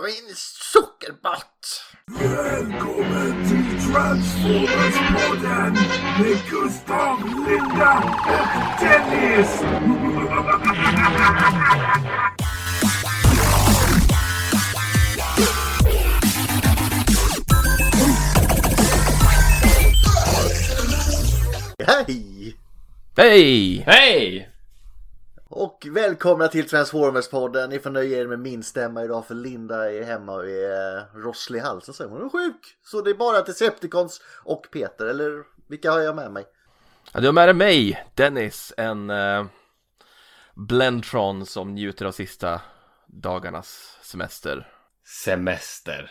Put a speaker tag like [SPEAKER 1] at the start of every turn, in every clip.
[SPEAKER 1] för min sockerbott!
[SPEAKER 2] Välkommen till Transformers-podden med Gustav, Linda och Dennis!
[SPEAKER 1] Hej!
[SPEAKER 3] Hej!
[SPEAKER 4] Hej!
[SPEAKER 1] Och välkomna till Transformers-podden. Ni får nöja er med min stämma idag för Linda är hemma och är eh, rosslig i halsen så hon är sjuk. Så det är bara Decepticons och Peter, eller vilka har jag med mig?
[SPEAKER 3] Ja, du har med dig mig, Dennis, en uh, Blendtron som njuter av sista dagarnas semester.
[SPEAKER 4] Semester.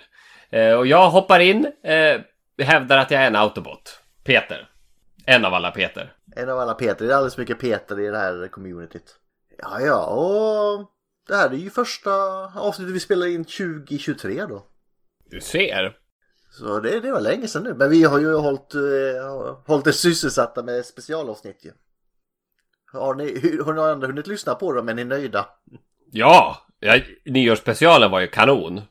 [SPEAKER 4] Eh, och jag hoppar in, eh, hävdar att jag är en autobot. Peter. En av alla Peter.
[SPEAKER 1] En av alla Peter. Det är alldeles mycket Peter i det här communityt. Ja, ja, och det här är ju första avsnittet vi spelar in 2023 då.
[SPEAKER 4] Du ser.
[SPEAKER 1] Så det, det var länge sedan nu. Men vi har ju hållit, eh, hållit er sysselsatta med specialavsnitt ju. Har ni, hur- har ni ändå hunnit lyssna på dem? Är ni nöjda?
[SPEAKER 4] Ja! ja nyårsspecialen var ju kanon.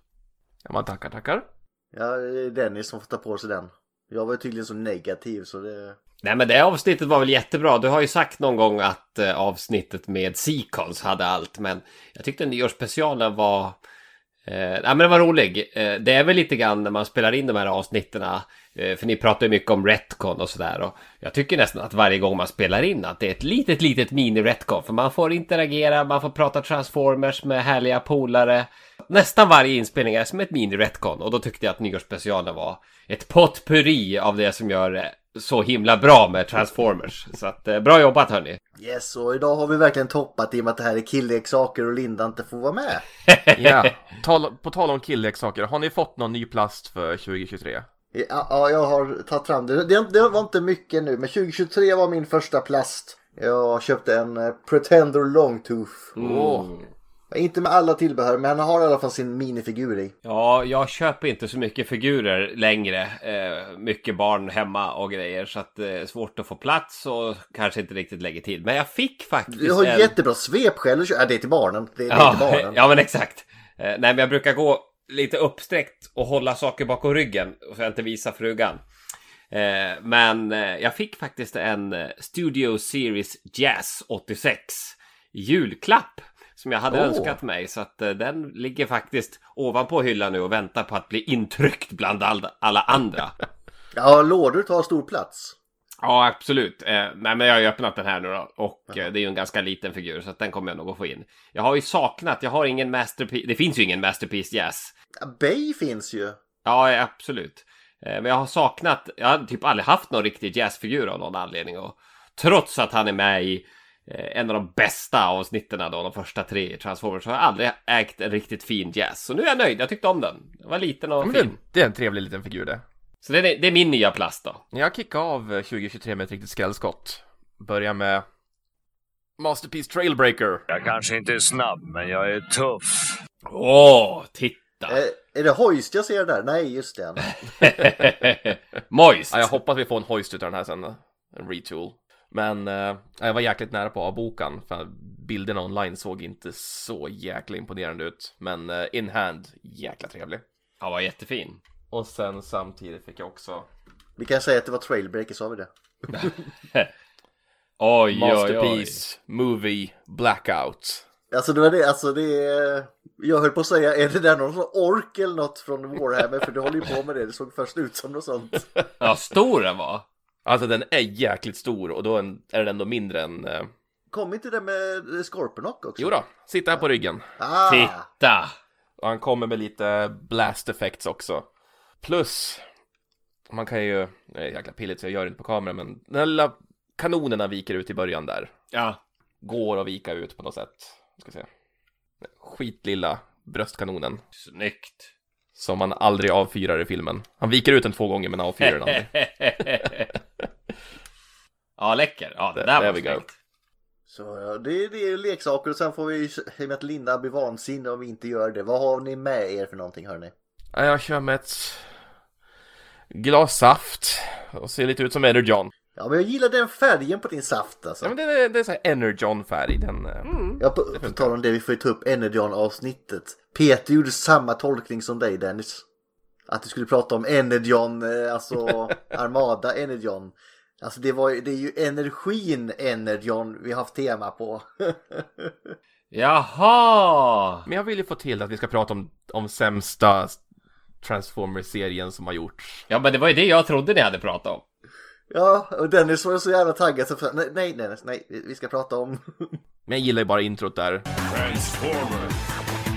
[SPEAKER 3] Ja, man tackar, tackar.
[SPEAKER 1] Ja, det är Dennis som får ta på sig den. Jag var ju tydligen så negativ så det...
[SPEAKER 4] Nej men det avsnittet var väl jättebra. Du har ju sagt någon gång att eh, avsnittet med Seacons hade allt. Men jag tyckte nyårsspecialen var... Eh, nej men den var rolig. Eh, det är väl lite grann när man spelar in de här avsnitten. Eh, för ni pratar ju mycket om retcon och sådär. Och jag tycker nästan att varje gång man spelar in att det är ett litet, litet mini-retcon. För man får interagera, man får prata transformers med härliga polare. Nästan varje inspelning är som ett mini-retcon. Och då tyckte jag att nyårsspecialen var ett potpurri av det som gör eh, så himla bra med Transformers. Så att, eh, bra jobbat hörni.
[SPEAKER 1] Yes, och idag har vi verkligen toppat i och med att det här är killleksaker och Linda inte får vara med.
[SPEAKER 3] Ja, tal, på tal om killleksaker, har ni fått någon ny plast för 2023?
[SPEAKER 1] Ja, ja, jag har tagit fram det. det. Det var inte mycket nu, men 2023 var min första plast. Jag köpte en eh, Pretender Longtooth.
[SPEAKER 3] Åh,
[SPEAKER 1] Inte med alla tillbehör, men han har i alla fall sin minifigur i.
[SPEAKER 4] Ja, jag köper inte så mycket figurer längre. Eh, mycket barn hemma och grejer. Så att det är svårt att få plats och kanske inte riktigt lägger tid. Men jag fick faktiskt
[SPEAKER 1] Du har
[SPEAKER 4] en...
[SPEAKER 1] jättebra svepskäl. köpa. Ja, det är till barnen. Det, det är
[SPEAKER 4] Ja,
[SPEAKER 1] till barnen.
[SPEAKER 4] ja, men exakt. Eh, nej, men jag brukar gå lite uppsträckt och hålla saker bakom ryggen. Så jag inte visar frugan. Eh, men eh, jag fick faktiskt en eh, Studio Series Jazz 86 julklapp. Som jag hade
[SPEAKER 1] Åh.
[SPEAKER 4] önskat mig. Så att eh, den ligger faktiskt ovanpå hyllan nu och väntar på att bli intryckt bland all, alla andra.
[SPEAKER 1] Ja, lådor tar stor plats.
[SPEAKER 4] Ja, absolut. Eh, nej, men jag har ju öppnat den här nu då. Och eh, det är ju en ganska liten figur så att den kommer jag nog att få in. Jag har ju saknat, jag har ingen Masterpiece, det finns ju ingen Masterpiece Jazz.
[SPEAKER 1] Ja, Bay finns ju.
[SPEAKER 4] Ja, absolut. Eh, Men jag har saknat, jag har typ aldrig haft någon riktig jazzfigur av någon anledning. Och trots att han är med i en av de bästa avsnitten då, de första tre i Transformers, så har jag aldrig ägt en riktigt fin jazz. Så nu är jag nöjd, jag tyckte om den. Den var liten och
[SPEAKER 3] det,
[SPEAKER 4] fin.
[SPEAKER 3] det är en trevlig liten figur det.
[SPEAKER 4] Så det är, det är min nya plast då.
[SPEAKER 3] Jag kickar av eh, 2023 med ett riktigt skrällskott. Börjar med Masterpiece Trailbreaker.
[SPEAKER 2] Jag kanske inte är snabb, men jag är tuff.
[SPEAKER 4] Åh, titta!
[SPEAKER 1] Eh, är det Hoist jag ser där? Nej, just det.
[SPEAKER 4] Moist!
[SPEAKER 3] Ja, jag hoppas vi får en hoist utav den här sen, en retool. Men eh, jag var jäkligt nära på avbokan, för bilderna online såg inte så jäkla imponerande ut. Men eh, in hand, jäkla trevlig.
[SPEAKER 4] Han var jättefin.
[SPEAKER 3] Och sen samtidigt fick jag också
[SPEAKER 1] Vi kan säga att det var Trailbreaker, sa vi det?
[SPEAKER 4] Oj, oj, oj.
[SPEAKER 3] Masterpiece Movie Blackout.
[SPEAKER 1] Alltså det var det, alltså det är... Jag höll på att säga, är det där någon sån ork eller något från Warhammer? För du håller ju på med det, det såg först ut som något sånt.
[SPEAKER 4] Ja, stor den var.
[SPEAKER 3] Alltså den är jäkligt stor och då är den ändå mindre än... Eh...
[SPEAKER 1] Kom inte det med Scorponok också?
[SPEAKER 3] Jo då, sitta här på ryggen.
[SPEAKER 1] Ah,
[SPEAKER 4] Titta!
[SPEAKER 3] Och han kommer med lite blast effects också. Plus, man kan ju, det är jäkla pilligt så jag gör det inte på kamera, men den här lilla kanonerna viker ut i början där.
[SPEAKER 4] Ja.
[SPEAKER 3] Går att vika ut på något sätt. Ska se. Skitlilla bröstkanonen.
[SPEAKER 4] Snyggt.
[SPEAKER 3] Som man aldrig avfyrar i filmen. Han viker ut den två gånger men avfyrar den aldrig.
[SPEAKER 4] ja, läcker. Ja, det där var snyggt.
[SPEAKER 1] Så ja, det, det är leksaker och sen får vi, i och med att Linda blir vansinnig om vi inte gör det. Vad har ni med er för någonting hörni?
[SPEAKER 3] Ja, Jag kör med ett glas saft och ser lite ut som Energon.
[SPEAKER 1] Ja, men jag gillar den färgen på din saft alltså.
[SPEAKER 3] Ja, men det är, det är så här Energon-färg. Den, eh,
[SPEAKER 1] Ja, på, på tal om det, vi får ju ta upp Energon-avsnittet. Peter gjorde samma tolkning som dig Dennis. Att du skulle prata om Energon, eh, alltså Armada Energon. Alltså det, var, det är ju energin Energon vi har haft tema på.
[SPEAKER 4] Jaha!
[SPEAKER 3] Men jag vill ju få till att vi ska prata om, om sämsta Transformers-serien som har gjorts.
[SPEAKER 4] Ja, men det var ju det jag trodde ni hade pratat om.
[SPEAKER 1] ja, och Dennis var så jävla taggad så för, nej, nej Dennis, nej, vi ska prata om...
[SPEAKER 3] Men jag gillar ju bara introt där.
[SPEAKER 2] Transformers.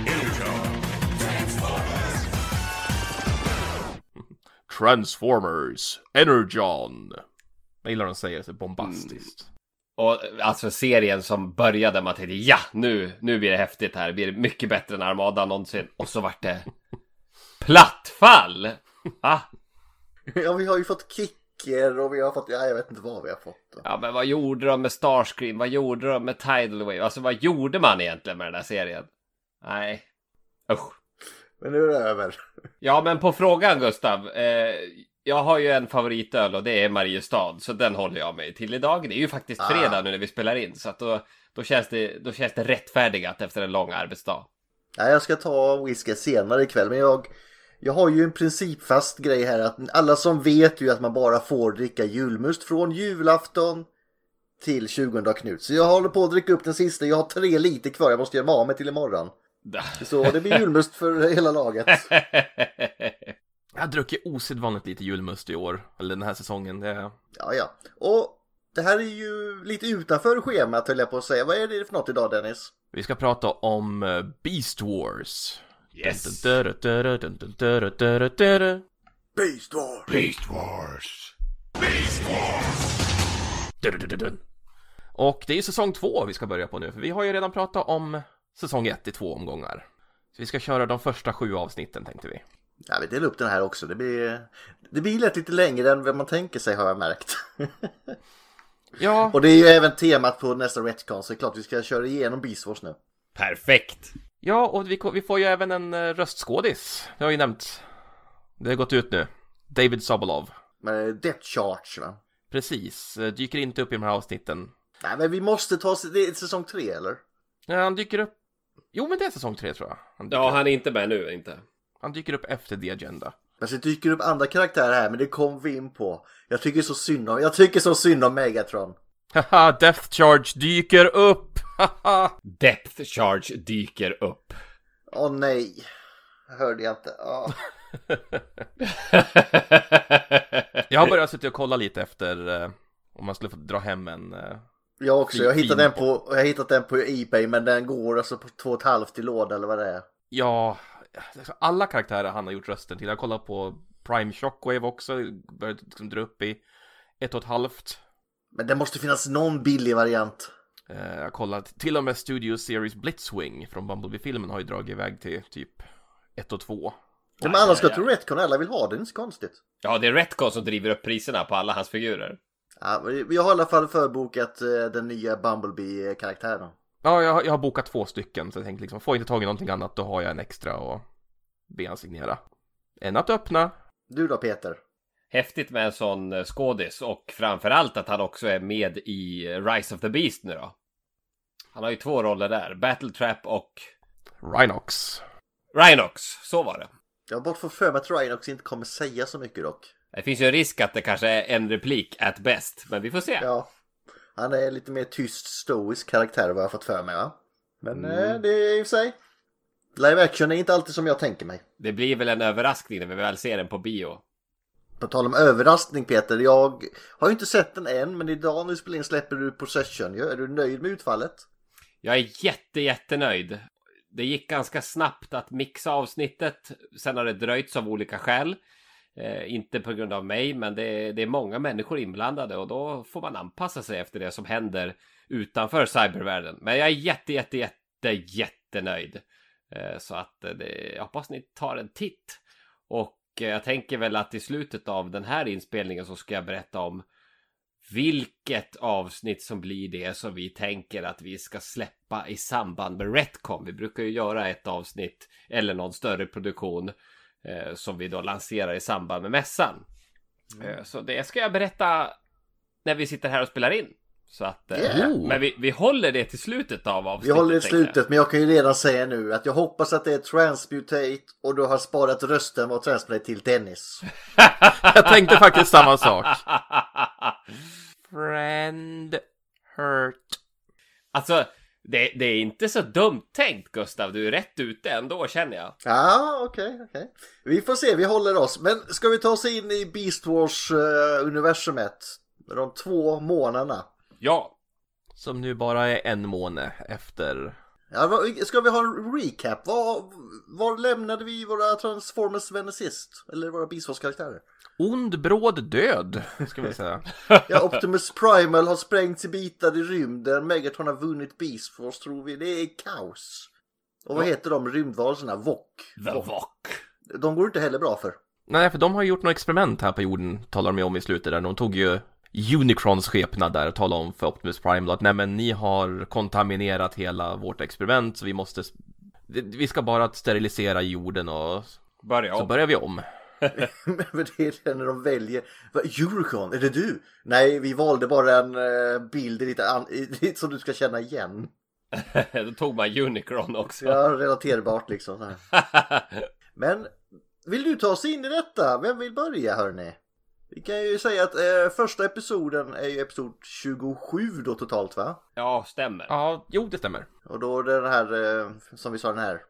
[SPEAKER 2] Energon.
[SPEAKER 3] Transformers, Energon. Jag gillar de säger det så bombastiskt.
[SPEAKER 4] Och alltså serien som började med att tänkte ja, nu, nu blir det häftigt här. Det blir mycket bättre än Armada någonsin. Och så vart det plattfall! Va?
[SPEAKER 1] Ja, vi har ju fått kicker och vi har fått, ja jag vet inte vad vi har fått.
[SPEAKER 4] Ja, men vad gjorde de med Starscream? Vad gjorde de med Tidal Wave? Alltså vad gjorde man egentligen med den där serien? Nej. Usch.
[SPEAKER 1] Men nu är det över.
[SPEAKER 4] Ja, men på frågan Gustav. Eh, jag har ju en favoritöl och det är Mariestad. Så den håller jag mig till idag. Det är ju faktiskt fredag nu när vi spelar in. Så att då, då, känns det, då känns det rättfärdigat efter en lång arbetsdag.
[SPEAKER 1] Ja, jag ska ta whisky senare ikväll men jag, jag har ju en principfast grej här att alla som vet ju att man bara får dricka julmust från julafton till 20 Knut. Så jag håller på att dricka upp den sista. Jag har tre liter kvar. Jag måste göra mig av med till imorgon. Så det blir julmust för hela laget.
[SPEAKER 3] Jag har druckit osedvanligt lite julmust i år, eller den här säsongen. Det...
[SPEAKER 1] Ja, ja. Och det här är ju lite utanför schemat höll jag på att säga. Vad är det för något idag Dennis?
[SPEAKER 3] Vi ska prata om eh, Beast Wars.
[SPEAKER 4] Yes.
[SPEAKER 1] Beast Wars!
[SPEAKER 2] Beast Wars.
[SPEAKER 3] Och det är ju säsong två vi ska börja på nu, för vi har ju redan pratat om säsong ett i två omgångar. Så vi ska köra de första sju avsnitten tänkte vi.
[SPEAKER 1] Ja, vi delar upp den här också. Det blir, det blir lätt lite längre än vad man tänker sig har jag märkt.
[SPEAKER 3] Ja,
[SPEAKER 1] Och det är ju även temat på nästa Retcon så det är klart vi ska köra igenom Beast Wars nu.
[SPEAKER 4] Perfekt.
[SPEAKER 3] ja och vi, vi får ju även en uh, röstskådis. Det har ju nämnt. Det har gått ut nu. David Sobolov.
[SPEAKER 1] Med Death Charge va?
[SPEAKER 3] Precis, eh, dyker inte upp i de här avsnitten.
[SPEAKER 1] Nej men vi måste ta, det är säsong tre eller?
[SPEAKER 3] Ja, han dyker upp. Jo, men det är säsong tre tror jag. Han
[SPEAKER 4] Ja,
[SPEAKER 3] upp.
[SPEAKER 4] han är inte med nu, inte.
[SPEAKER 3] Han dyker upp efter The Agenda.
[SPEAKER 1] Alltså det dyker upp andra karaktärer här men det kom vi in på. Jag tycker så synd om, jag tycker så synd om Megatron.
[SPEAKER 3] Haha, Death Charge dyker upp! Haha!
[SPEAKER 4] Depth Charge dyker upp.
[SPEAKER 1] Åh nej. Hörde jag inte. Åh.
[SPEAKER 3] Jag har börjat sitta och kolla lite efter eh, om man skulle få dra hem en... Eh,
[SPEAKER 1] Jag också, jag har hittat den på, jag har hittat den på Ebay men den går alltså på två och ett halvt i låda eller vad det är.
[SPEAKER 3] ja, alla karaktärer han har gjort rösten till. Jag kollar på Prime Shockwave också, börjat liksom dra upp i ett och ett halvt.
[SPEAKER 1] Men det måste finnas någon billig variant.
[SPEAKER 3] Eh, jag har kollat, till och med Studio Series Blitzwing från Bumblebee-filmen har ju dragit iväg till typ ett och två.
[SPEAKER 1] Ja, men alla ska
[SPEAKER 4] ja, ja.
[SPEAKER 1] tro Retcon, alla vill ha det, det är inte så konstigt.
[SPEAKER 4] Ja, det är Retcon som driver upp priserna på alla hans figurer.
[SPEAKER 1] Ja, vi har i alla fall förbokat eh, den nya Bumblebee-karaktären.
[SPEAKER 3] Ja, jag, har- jag har bokat två stycken så jag tänkte liksom, får jag inte tag i någonting annat då har jag en extra och be han signera. En att öppna.
[SPEAKER 1] Du då Peter?
[SPEAKER 4] Häftigt med en sån eh, skådis och framförallt att han också är med i Rise of the Beast nu då. Han har ju två roller där, Battle Trap och
[SPEAKER 3] Rhinox.
[SPEAKER 4] Rhinox, så var det.
[SPEAKER 1] Jag har bara fått för mig att Rhinox inte kommer säga så mycket dock.
[SPEAKER 4] Det finns ju en risk att det kanske är en replik at best, men vi får se.
[SPEAKER 1] Ja, han är lite mer tyst, stoisk karaktär vad jag har fått för mig va? Men eh, det är i och för sig. Live action är inte alltid som jag tänker mig.
[SPEAKER 4] Det blir väl en överraskning när vi väl ser den på bio.
[SPEAKER 1] På tal om överraskning Peter, jag har ju inte sett den än men idag när vi spelar in släpper du Possession. Ja, Är du nöjd med utfallet?
[SPEAKER 4] Jag är jätte, jättenöjd. Det gick ganska snabbt att mixa avsnittet. Sen har det dröjts av olika skäl. Eh, inte på grund av mig, men det är, det är många människor inblandade och då får man anpassa sig efter det som händer utanför cybervärlden. Men jag är jätte, jätte, jätte, jättenöjd. Eh, så att eh, det, jag hoppas ni tar en titt. Och eh, jag tänker väl att i slutet av den här inspelningen så ska jag berätta om vilket avsnitt som blir det som vi tänker att vi ska släppa i samband med Retcon. Vi brukar ju göra ett avsnitt eller någon större produktion eh, som vi då lanserar i samband med mässan. Eh, så det ska jag berätta när vi sitter här och spelar in. Så att, eh,
[SPEAKER 1] Yeah.
[SPEAKER 4] men vi, vi håller det till slutet av
[SPEAKER 1] Vi
[SPEAKER 4] avsnittet.
[SPEAKER 1] håller i
[SPEAKER 4] tänker jag.
[SPEAKER 1] slutet men jag kan ju redan säga nu att jag hoppas att det är Transmutate och du har sparat rösten vad Transmutate till Dennis.
[SPEAKER 3] Jag tänkte faktiskt samma sak. Friend hurt.
[SPEAKER 4] Alltså, det, det är inte så dumt tänkt Gustav. Du är rätt ute ändå känner jag.
[SPEAKER 1] Ja, okej, okej. Vi får se, vi håller oss. Men ska vi ta oss in i Beast Wars-universumet? de två månaderna.
[SPEAKER 4] Ja,
[SPEAKER 3] Som nu bara är en månad efter.
[SPEAKER 1] Ja, ska vi ha en recap? Var, var lämnade vi våra Transformers-vänner sist? Eller våra Beast Wars-karaktärer?
[SPEAKER 3] Ond bråd död, ska vi säga.
[SPEAKER 1] Ja, Optimus Primal har sprängts i bitar i rymden. Megatron har vunnit Beast Wars, tror vi. Det är kaos. Och vad heter de rymdvarelserna? Vok.
[SPEAKER 4] The Vock.
[SPEAKER 1] De går inte heller bra för.
[SPEAKER 3] Nej, för de har gjort något experiment här på jorden, talar de om i slutet där. De tog ju Unicrons skepnad där och talade om för Optimus Prime att nej men ni har kontaminerat hela vårt experiment så vi måste vi ska bara sterilisera jorden och
[SPEAKER 4] Börja
[SPEAKER 3] så
[SPEAKER 4] om.
[SPEAKER 3] börjar vi om.
[SPEAKER 1] Men det är det när de väljer. Eurocon, är det du? Nej, vi valde bara en eh, bild i ditt an- som du ska känna igen.
[SPEAKER 4] Då tog man Unicron också.
[SPEAKER 1] Ja, relaterbart liksom. så här. Men vill du ta oss in i detta? Vem vill börja hörni? Vi kan ju säga att eh, första episoden är ju episod 27 då totalt va?
[SPEAKER 4] ja, stämmer.
[SPEAKER 3] Ja, jo det stämmer.
[SPEAKER 1] Och då är det den här, eh, som vi sa, den här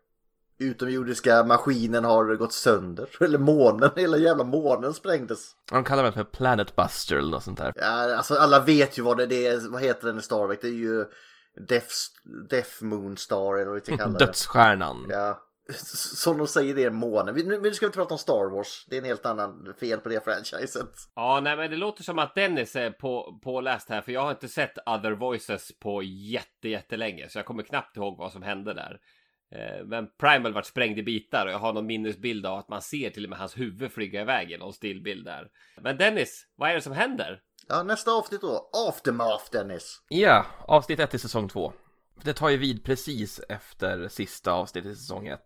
[SPEAKER 1] utomjordiska maskinen har gått sönder. Eller månen, hela jävla månen sprängdes.
[SPEAKER 3] De kallar det för Planet Buster eller något sånt där.
[SPEAKER 1] Ja, alltså alla vet ju vad det, det är, vad heter den i Star Trek? Det är ju Death, Death Moon Star eller vad vi ska kalla det.
[SPEAKER 3] Dödsstjärnan.
[SPEAKER 1] Ja, som de säger det är månen. Vi- Nu, nu ska vi inte prata om Star Wars. Det är en helt annan fel på det franchiset.
[SPEAKER 4] Ja, nej men det låter som att Dennis är på, påläst här, för jag har inte sett Other Voices på jätte, jättelänge, så jag kommer knappt ihåg vad som hände där. Eh, Men Primal vart sprängd i bitar och jag har någon minnesbild av att man ser till och med hans huvud flyga iväg i någon stillbild där. Men Dennis, vad är det som händer?
[SPEAKER 1] Ja, nästa avsnitt då. Aftermath Dennis.
[SPEAKER 3] Ja, avsnitt 1 i säsong 2. Det tar ju vid precis efter sista avsnittet i säsong 1.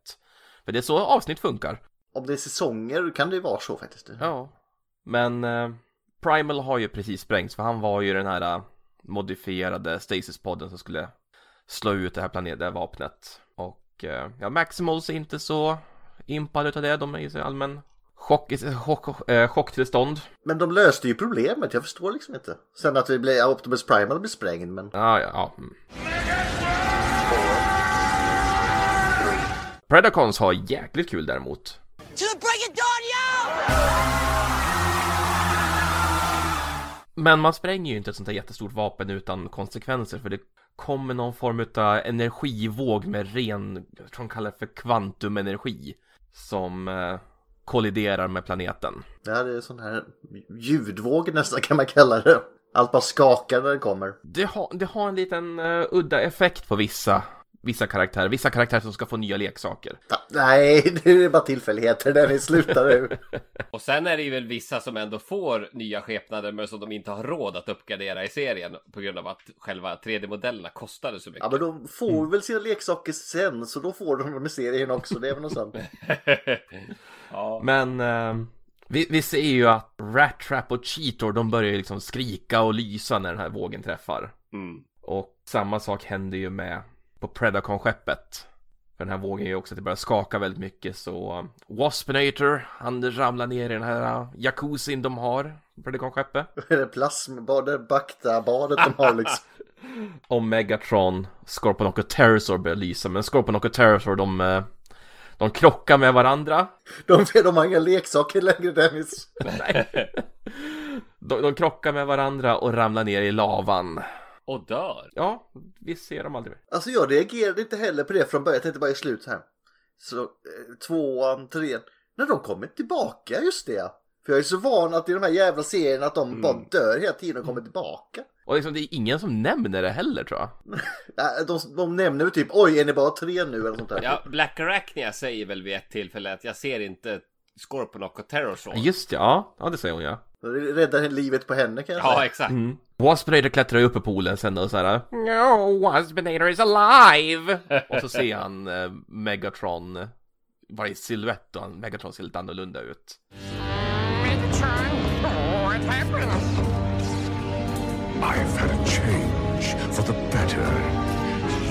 [SPEAKER 3] För det är så avsnitt funkar.
[SPEAKER 1] Om det är säsonger kan det ju vara så faktiskt.
[SPEAKER 3] Ja. Men eh, Primal har ju precis sprängts för han var ju den här modifierade Stasis-podden som skulle slå ut det här planet, det här vapnet. Och eh, ja, Maximals är inte så impade utav det. De är så allmän chock, chock, eh, chocktillstånd.
[SPEAKER 1] Men de löste ju problemet, jag förstår liksom inte. Sen att vi blev, Optimus Primal blev sprängd, men...
[SPEAKER 3] Ja, ja, ja. Mm. Predacons har jäkligt kul däremot.
[SPEAKER 5] To the break of dawn, yo!
[SPEAKER 3] Men man spränger ju inte ett sånt här jättestort vapen utan konsekvenser för det kommer någon form av energivåg med ren, jag tror de kallar det för kvantumenergi som eh, kolliderar med planeten.
[SPEAKER 1] Ja, det är sån här ljudvåg nästan kan man kalla det. Allt bara skakar när det kommer.
[SPEAKER 3] Det har, det har en liten eh, udda effekt på vissa, vissa karaktärer, vissa karaktärer som ska få nya leksaker.
[SPEAKER 1] Nej, det är bara tillfälligheter där vi slutar nu.
[SPEAKER 4] Och sen är det ju väl vissa som ändå får nya skepnader men som de inte har råd att uppgradera i serien på grund av att själva 3D-modellerna kostade så mycket.
[SPEAKER 1] Ja, men de får väl sina leksaker sen, så då får de dem i serien också. Det är väl något sånt.
[SPEAKER 4] ja.
[SPEAKER 3] Men eh, vi, vi ser ju att Rat Trap och Cheetor de börjar ju liksom skrika och lysa när den här vågen träffar.
[SPEAKER 4] Mm.
[SPEAKER 3] Och samma sak händer ju med på Predacon-skeppet. För den här vågen ju också att det börjar skaka väldigt mycket så Waspinator, han ramlar ner i den här uh, jacuzzin de har, Predacon-skeppet.
[SPEAKER 1] Det plasmbadet, Bakta-badet de har liksom.
[SPEAKER 3] Och Megatron, Scorponok och Pterosaur börjar lysa, men Scorponok och Pterosaur de, eh, de krockar med varandra.
[SPEAKER 1] De, de har inga leksaker längre Dennis.
[SPEAKER 3] De, de krockar med varandra och ramlar ner i lavan.
[SPEAKER 4] Och dör.
[SPEAKER 3] Ja, vi ser dem aldrig mer.
[SPEAKER 1] Alltså jag reagerade inte heller på det från början. Jag tänkte bara i slut här. Så eh, tvåan, trean. När de kommer tillbaka, just det. För jag är så van att i de här jävla serierna att de bara dör hela tiden och kommer tillbaka.
[SPEAKER 3] Och liksom, det är ingen som nämner det heller tror jag.
[SPEAKER 1] De, de nämner väl typ oj är ni bara tre nu eller sånt där.
[SPEAKER 4] Ja, Black Arachnia säger väl vid ett tillfälle att jag ser inte Scorponok och Terrorsaur.
[SPEAKER 3] Just ja. Ja, det säger hon ja.
[SPEAKER 1] Räddar livet på henne kan jag
[SPEAKER 4] Ja, exakt.
[SPEAKER 3] Mm. Waspinator klättrar ju upp i poolen sen och så här. No, Waspinator is alive! och så ser han eh, Megatron vara i silhuett och Megatron ser lite annorlunda ut.
[SPEAKER 5] Megatron, what happened?
[SPEAKER 2] I've had a change for the better.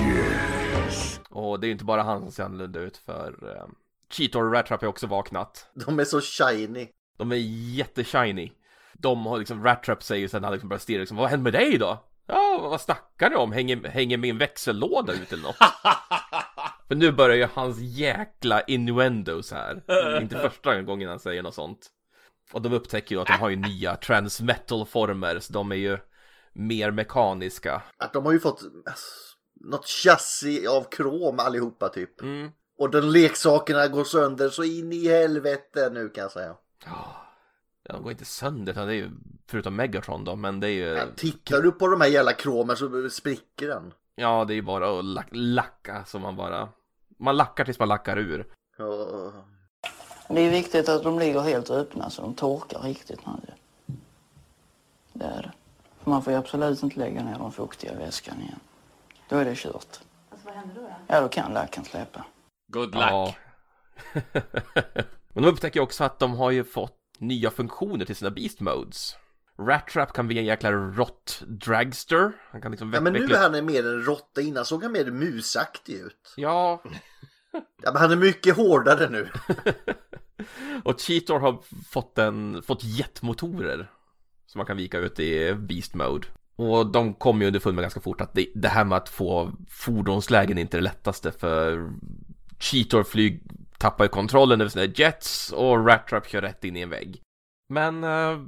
[SPEAKER 2] Yes.
[SPEAKER 3] Och det är ju inte bara han som ser annorlunda ut för eh, Cheetor och Rattrap har också vaknat.
[SPEAKER 1] De är så shiny.
[SPEAKER 3] De är jätteshiny. De har liksom, Rattrap säger sen han liksom börjar stirra liksom, vad händer med dig då? Ja, vad snackar ni om? Hänger, hänger min växellåda ut eller något? För nu börjar ju hans jäkla innuendos här. Inte första gången han säger något sånt. Och de upptäcker ju att de har ju nya transmetal-former, så de är ju mer mekaniska.
[SPEAKER 1] Att de har ju fått alltså, något chassi av krom allihopa typ.
[SPEAKER 3] Mm.
[SPEAKER 1] Och de leksakerna går sönder så in i helvete nu kan jag säga.
[SPEAKER 3] Ja, de går inte sönder, utan det är ju, förutom Megatron då, men det är ju...
[SPEAKER 1] Tittar du på de här jävla kromen så spricker den.
[SPEAKER 3] Ja, det är ju bara att lack, lacka som man bara... Man lackar tills man lackar ur.
[SPEAKER 1] Och,
[SPEAKER 6] Det är viktigt att de ligger helt öppna så de torkar riktigt nu. Det är det. För man får ju absolut inte lägga ner de fuktiga väskan igen. Då är det kört.
[SPEAKER 7] Alltså, vad händer då? då?
[SPEAKER 6] Ja, då kan lacken släppa.
[SPEAKER 4] Good luck.
[SPEAKER 3] Ja. Men de upptäcker också att de har ju fått nya funktioner till sina Beast Modes. Rattrap kan bli en jäkla rått dragster. Han kan liksom
[SPEAKER 1] ja, men nu är han mer en råtta. Innan såg han mer musaktig ut.
[SPEAKER 3] Ja,
[SPEAKER 1] Ja, men han är mycket hårdare nu.
[SPEAKER 3] och Cheetor har fått, en, fått jetmotorer. Som man kan vika ut i Beast Mode. Och de kommer ju underfund med ganska fort att det, det här med att få fordonslägen är inte det lättaste för Cheetor flyg tappar ju kontrollen över sina jets och Rattrap kör rätt in i en vägg. Men uh,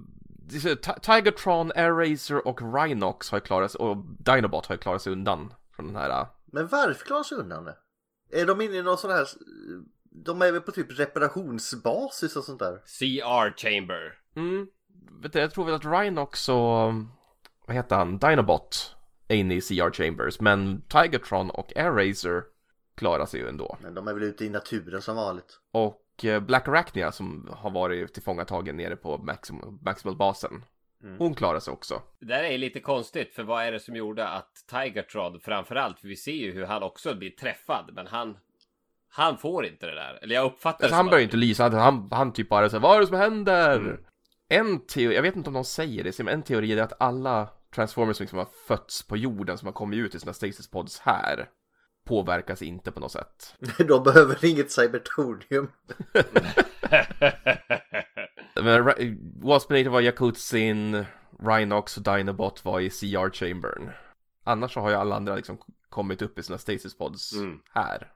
[SPEAKER 3] Tigertron, Airracer och Rhinox har ju klarat sig, och Dinobot har ju klarat sig undan från den här uh,
[SPEAKER 1] Men varför klarar sig undan det? Är de inne i någon sån här... De är väl på typ reparationsbasis och sånt där?
[SPEAKER 4] CR Chamber.
[SPEAKER 3] Mm, vet du, jag tror väl att Rhinox och, vad heter han, Dinobot är inne i CR Chambers, men Tigertron och Airracer klarar sig ju ändå.
[SPEAKER 1] Men de är väl ute i naturen som vanligt.
[SPEAKER 3] Och eh, Black Arachnia som har varit tillfångatagen nere på Maxim- Maximal-basen, hon klarar sig också.
[SPEAKER 4] Det där är lite konstigt, för vad är det som gjorde att Tigertrod framförallt, för vi ser ju hur han också blir träffad, men han han får inte det där. Eller jag uppfattar
[SPEAKER 3] Alltså,
[SPEAKER 4] det
[SPEAKER 3] han börjar
[SPEAKER 4] att-
[SPEAKER 3] inte lysa, han, han typ bara säger vad är det som händer? En teori, jag vet inte om de säger det, men en teori är att alla Transformers som liksom har fötts på jorden som har kommit ut i sina stasis pods här påverkas inte på något sätt.
[SPEAKER 1] De behöver inget cybertonium.
[SPEAKER 3] Men Waspinator var Yakutsin, Rhinox och Dinobot var i CR Chambern. Annars så har ju alla andra liksom kommit upp i sina stasis pods
[SPEAKER 4] Mm.
[SPEAKER 3] här.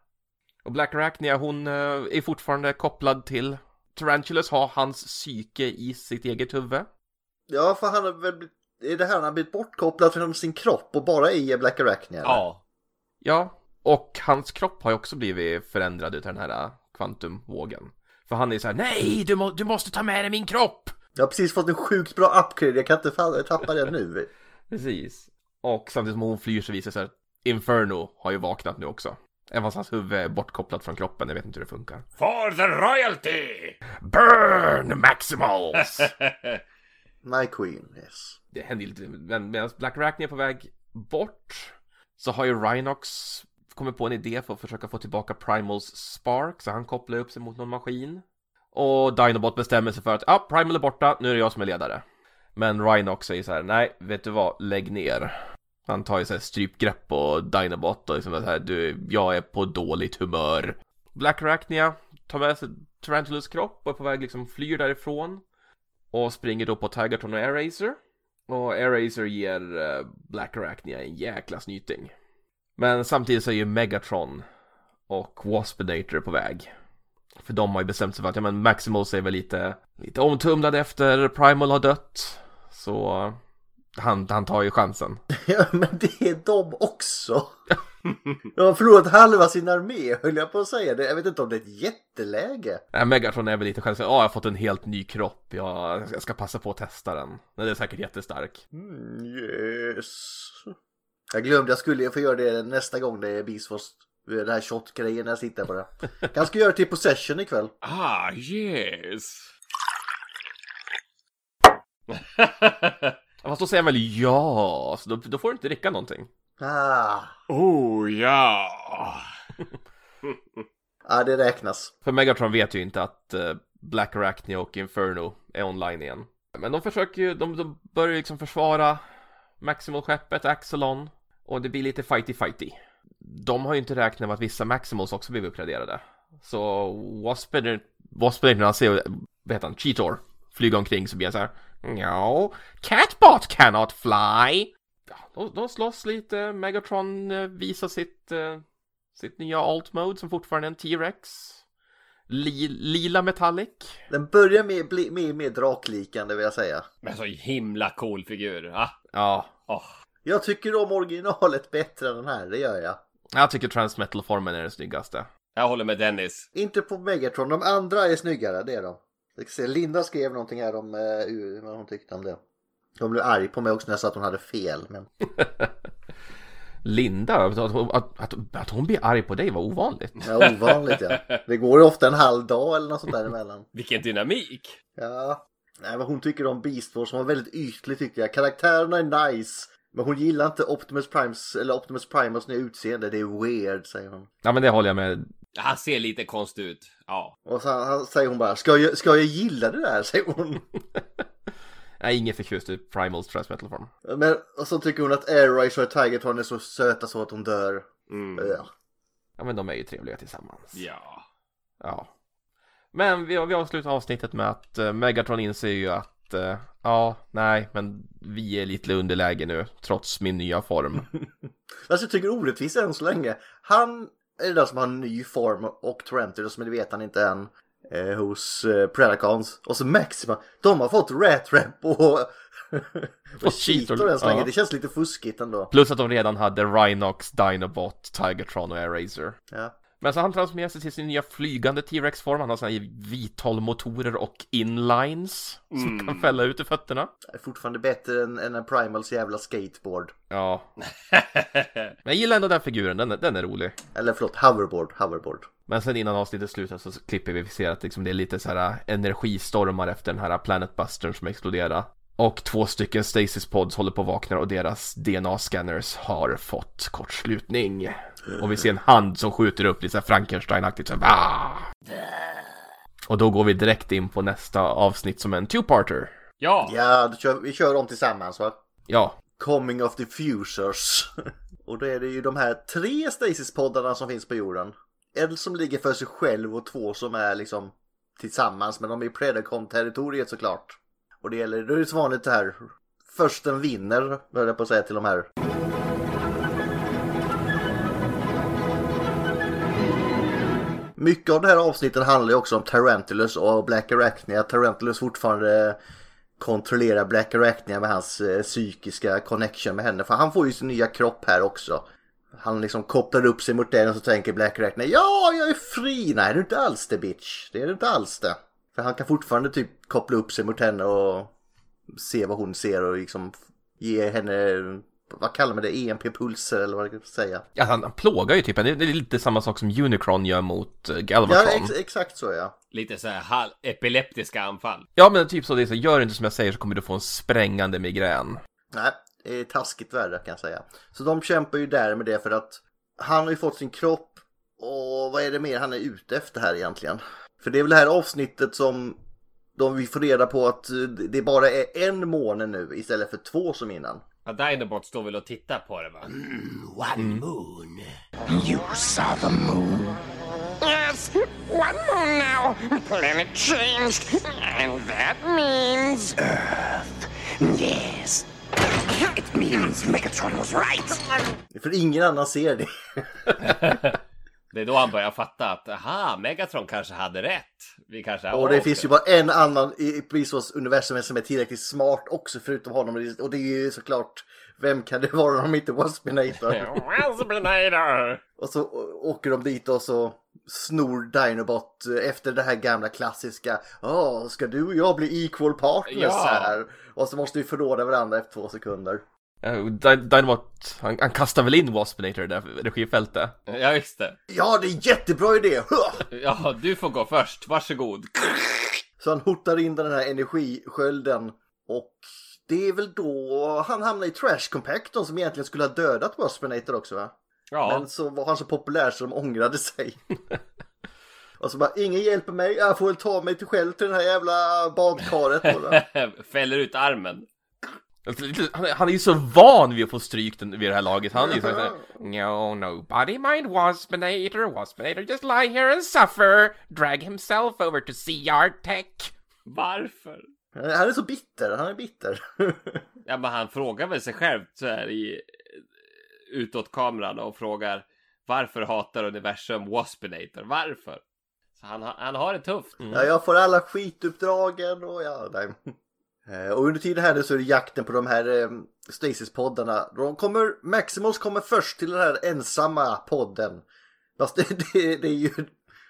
[SPEAKER 3] Och Black Arachnia hon eh, är fortfarande kopplad till Tarantulas har hans psyke i sitt eget huvud.
[SPEAKER 1] Ja, för han har väl blivit... Är det här han har blivit bortkopplad från sin kropp och bara i Black Arachnia? eller?
[SPEAKER 4] Ja.
[SPEAKER 3] Ja, och hans kropp har ju också blivit förändrad utav den här eh, kvantumvågen. För han är så här, nej, du, må, du måste ta med dig min kropp!
[SPEAKER 1] Jag har precis fått en sjukt bra upgrade, jag kan inte fan, tappa det nu.
[SPEAKER 3] Precis. Och samtidigt som hon flyr så visar det sig att Inferno har ju vaknat nu också. Även fast hans huvud är bortkopplat från kroppen, jag vet inte hur det funkar.
[SPEAKER 4] For the royalty!
[SPEAKER 3] Burn Maximals!
[SPEAKER 1] My Queen, yes.
[SPEAKER 3] det händer ju lite, men medan Black Arachnia är på väg bort så har ju Rhinox Kommer på en idé för att försöka få tillbaka Primals Spark, så han kopplar upp sig mot någon maskin. Och Dinobot bestämmer sig för att, ja, Primal är borta, nu är det jag som är ledare. Men Rhinox säger så här, nej, vet du vad, lägg ner. Han tar ju så här strypgrepp på Dinobot och liksom så här, du, jag är på dåligt humör. Black Arachnia tar med sig Tarantulas kropp och är på väg liksom flyr därifrån. Och springer då på Tigerton och Airracer. Och Airracer ger eh, Black Arachnia en jäkla snyting. Men samtidigt så är ju Megatron och Waspinator på väg. För de har ju bestämt sig för att, ja men Maximals är väl lite, lite omtumlade efter Primal har dött. Så han, han tar ju chansen.
[SPEAKER 1] Ja, men det är de också. De har förlorat halva sin armé, höll jag på att säga. Det- Jag vet inte om det är ett jätteläge.
[SPEAKER 3] Nej, Megatron är väl lite själv, ja jag har fått en helt ny kropp, jag, jag ska passa på att testa den. Den är säkert jättestark.
[SPEAKER 1] Mm, yes. Jag glömde, jag skulle få göra det nästa gång det är Beastfrost. Den här shot-grejen när jag sitter på det. Jag ska göra det till Possession ikväll.
[SPEAKER 4] Ah, yes!
[SPEAKER 3] Fast då säger han väl ja, så då, då får du inte dricka någonting.
[SPEAKER 1] Ah,
[SPEAKER 4] oh, ja!
[SPEAKER 1] ah det räknas.
[SPEAKER 3] För Megatron vet ju inte att eh, Black Arachnia och Inferno är online igen. Men de försöker ju, de, de börjar ju liksom försvara Maximal-skeppet Axelon. Och det blir lite fighty-fighty. De har ju inte räknat med att vissa Maximals också blivit uppgraderade. Så Waspinator, Waspinator när han ser, vad heter han, Cheetor flyga omkring så blir han så här. No, Catbot cannot fly. Ja, de, de slåss lite, Megatron eh, visar sitt, eh, sitt nya alt mode som fortfarande är en T-Rex. Li, lila metallic.
[SPEAKER 1] Den börjar med, bli mer, draklikande vill jag säga.
[SPEAKER 4] Men så himla cool figur. Ah.
[SPEAKER 3] Ja,
[SPEAKER 4] Åh.
[SPEAKER 1] Jag tycker om originalet bättre än den här, det gör jag.
[SPEAKER 3] jag tycker Transmetal-formen är den snyggaste.
[SPEAKER 4] Jag håller med Dennis.
[SPEAKER 1] Inte på Megatron, de andra är snyggare, det är de. Se, Linda skrev någonting här om uh, vad hon tyckte om det. Hon blev arg på mig också när jag sa att hon hade fel. Men...
[SPEAKER 3] Linda, att, att, att, att hon blir arg på dig var ovanligt.
[SPEAKER 1] Ja, ovanligt ja. Det går ju ofta en halv dag eller något sånt där emellan.
[SPEAKER 4] Vilken dynamik.
[SPEAKER 1] Ja. Nej, men hon tycker om Beast Wars som var väldigt ytlig tyckte jag. Karaktärerna är nice. Men hon gillar inte Optimus Primes, eller Optimus Primus nya utseende. Det är weird, säger hon.
[SPEAKER 3] Ja men det håller jag med.
[SPEAKER 4] Han ser lite konstig ut. Ja.
[SPEAKER 1] Och så säger hon bara, ska jag, ska jag gilla det där? Säger hon.
[SPEAKER 3] Är ingen förtjust i Primals Transmetal-form.
[SPEAKER 1] Men och så tycker hon att Air Racer och Tigertron är så söta så att hon dör.
[SPEAKER 4] Mm.
[SPEAKER 1] Ja.
[SPEAKER 3] Ja men de är ju trevliga tillsammans.
[SPEAKER 4] Ja.
[SPEAKER 3] Ja. Men vi, vi avslutar avsnittet med att uh, Megatron inser ju att eh, ja, nej, men vi är lite underläge nu trots min nya form.
[SPEAKER 1] Alltså jag tycker orättvist än så länge. Han är den som har en ny form och Tarantulas men det vet han inte än. Eh, hos eh, Predacons. Och så Maxima. De har fått Rat Rap och, och Cheetor än så länge.
[SPEAKER 3] ja.
[SPEAKER 1] Det känns lite fuskigt ändå.
[SPEAKER 3] Plus att de redan hade Rhinox, Dinobot, Tigertron och Air
[SPEAKER 1] Ja.
[SPEAKER 3] Men så han transformerar sig till sin nya flygande T-Rex-form. Han har såna här vitolmotorer och inlines som kan fälla ut i fötterna.
[SPEAKER 1] Det är fortfarande bättre än, än en Primals jävla skateboard.
[SPEAKER 3] Ja. Men jag gillar ändå den figuren, den, är- den är rolig.
[SPEAKER 1] Eller förlåt, hoverboard. Hoverboard.
[SPEAKER 3] Men sen innan avsnittet slutar så klipper vi, vi ser att liksom det är lite så här energistormar efter den här Planet Bustern som exploderar. Och två stycken Stasis Pods håller på att vakna och deras DNA-scanners har fått kortslutning. Och vi ser en hand som skjuter upp lite Frankenstein-aktigt så här! Och då går vi direkt in på nästa avsnitt som en two-parter.
[SPEAKER 4] Ja.
[SPEAKER 1] Ja, då kör, vi kör dem tillsammans va?
[SPEAKER 3] Ja,
[SPEAKER 1] Coming of the Fusers. och då är det ju de här tre Stasis-poddarna som finns på jorden. En som ligger för sig själv och två som är liksom tillsammans. Men de är i Predacon-territoriet såklart. Och det gäller, då är det så vanligt det här. Försten vinner, höll jag på att säga till de här. Mycket av det här avsnittet handlar ju också om Tarantulas och Black Arachnia. Tarantulas fortfarande kontrollerar Black Arachnia med hans eh, psykiska connection med henne. För han får ju sin nya kropp här också. Han liksom kopplar upp sig mot den och så tänker Black Arachnia Ja, jag är fri! Nej, det är inte alls det bitch. Det är det inte alls det. För han kan fortfarande typ koppla upp sig mot henne och se vad hon ser och liksom ge henne, vad kallar man det, EMP-pulser eller vad jag ska säga.
[SPEAKER 3] ja han, plågar ju typ Det är det är lite samma sak som Unicron gör mot eh,
[SPEAKER 1] Ja,
[SPEAKER 3] Galvatron.
[SPEAKER 1] ex exakt så ja.
[SPEAKER 4] Lite så här hal- epileptiska anfall.
[SPEAKER 3] Ja, men typ så det är så, gör inte som jag säger så kommer du få en sprängande migrän.
[SPEAKER 1] Nej, det är taskigt värre kan jag säga. Så de kämpar ju där med det för att han har ju fått sin kropp och vad är det mer han är ute efter här egentligen? För det är väl det här avsnittet som de vi får reda på att det bara är en måne nu istället för två som innan.
[SPEAKER 4] Ja, Dinobot står väl och tittar på det va?
[SPEAKER 2] You saw the moon.
[SPEAKER 7] Yes, one moon now. Planet changed, and that means.
[SPEAKER 2] Yes. It means Megatron was right.
[SPEAKER 1] För ingen annan ser det.
[SPEAKER 4] Det är då han börjar fatta att aha, Megatron kanske hade rätt. Vi kanske
[SPEAKER 1] Och det finns ju bara en annan i Prisvars universum som är tillräckligt smart också förutom honom. Och det är ju såklart, vem kan det vara om inte Waspinator?
[SPEAKER 4] Waspinator!
[SPEAKER 1] Och så åker de dit och så snor Dinobot efter det här gamla klassiska Ja, ska du och jag bli equal partners
[SPEAKER 4] Ja.
[SPEAKER 1] här? Och så måste vi förråda varandra efter två sekunder.
[SPEAKER 3] Uh, Dynamot, han, han kastar väl in Waspinator i det där regifältet.
[SPEAKER 4] Ja, visst det.
[SPEAKER 1] Ja, det är en jättebra idé!
[SPEAKER 4] Ja, du får gå först. Varsågod.
[SPEAKER 1] Så han hotar in den här energiskölden och det är väl då han hamnar i Trash Compacton som egentligen skulle ha dödat Waspinator också va?
[SPEAKER 4] Ja,
[SPEAKER 1] Men så var han så populär så de ångrade sig. och så bara, ingen hjälper mig, jag får väl ta mig till själv till det här jävla badkaret.
[SPEAKER 4] fäller ut armen.
[SPEAKER 3] Alltså, Han är, ju så van vid att få stryk vid det här laget. Han är ju såhär No, nobody mind Waspinator. Waspinator just lie here and suffer. Drag himself over to our tech.
[SPEAKER 4] Varför?
[SPEAKER 1] Han är så bitter, han är bitter.
[SPEAKER 4] Ja, men han frågar väl sig själv så här i utåt kameran och frågar varför hatar universum Waspinator? Varför? Så han, har- han har det tufft.
[SPEAKER 1] Ja, jag får alla skituppdragen och ja, nej. Eh, Och under tiden här nu så är det jakten på de här eh, Stasis-poddarna. De kommer, Maximus kommer först till den här ensamma podden. Fast det, det, det är ju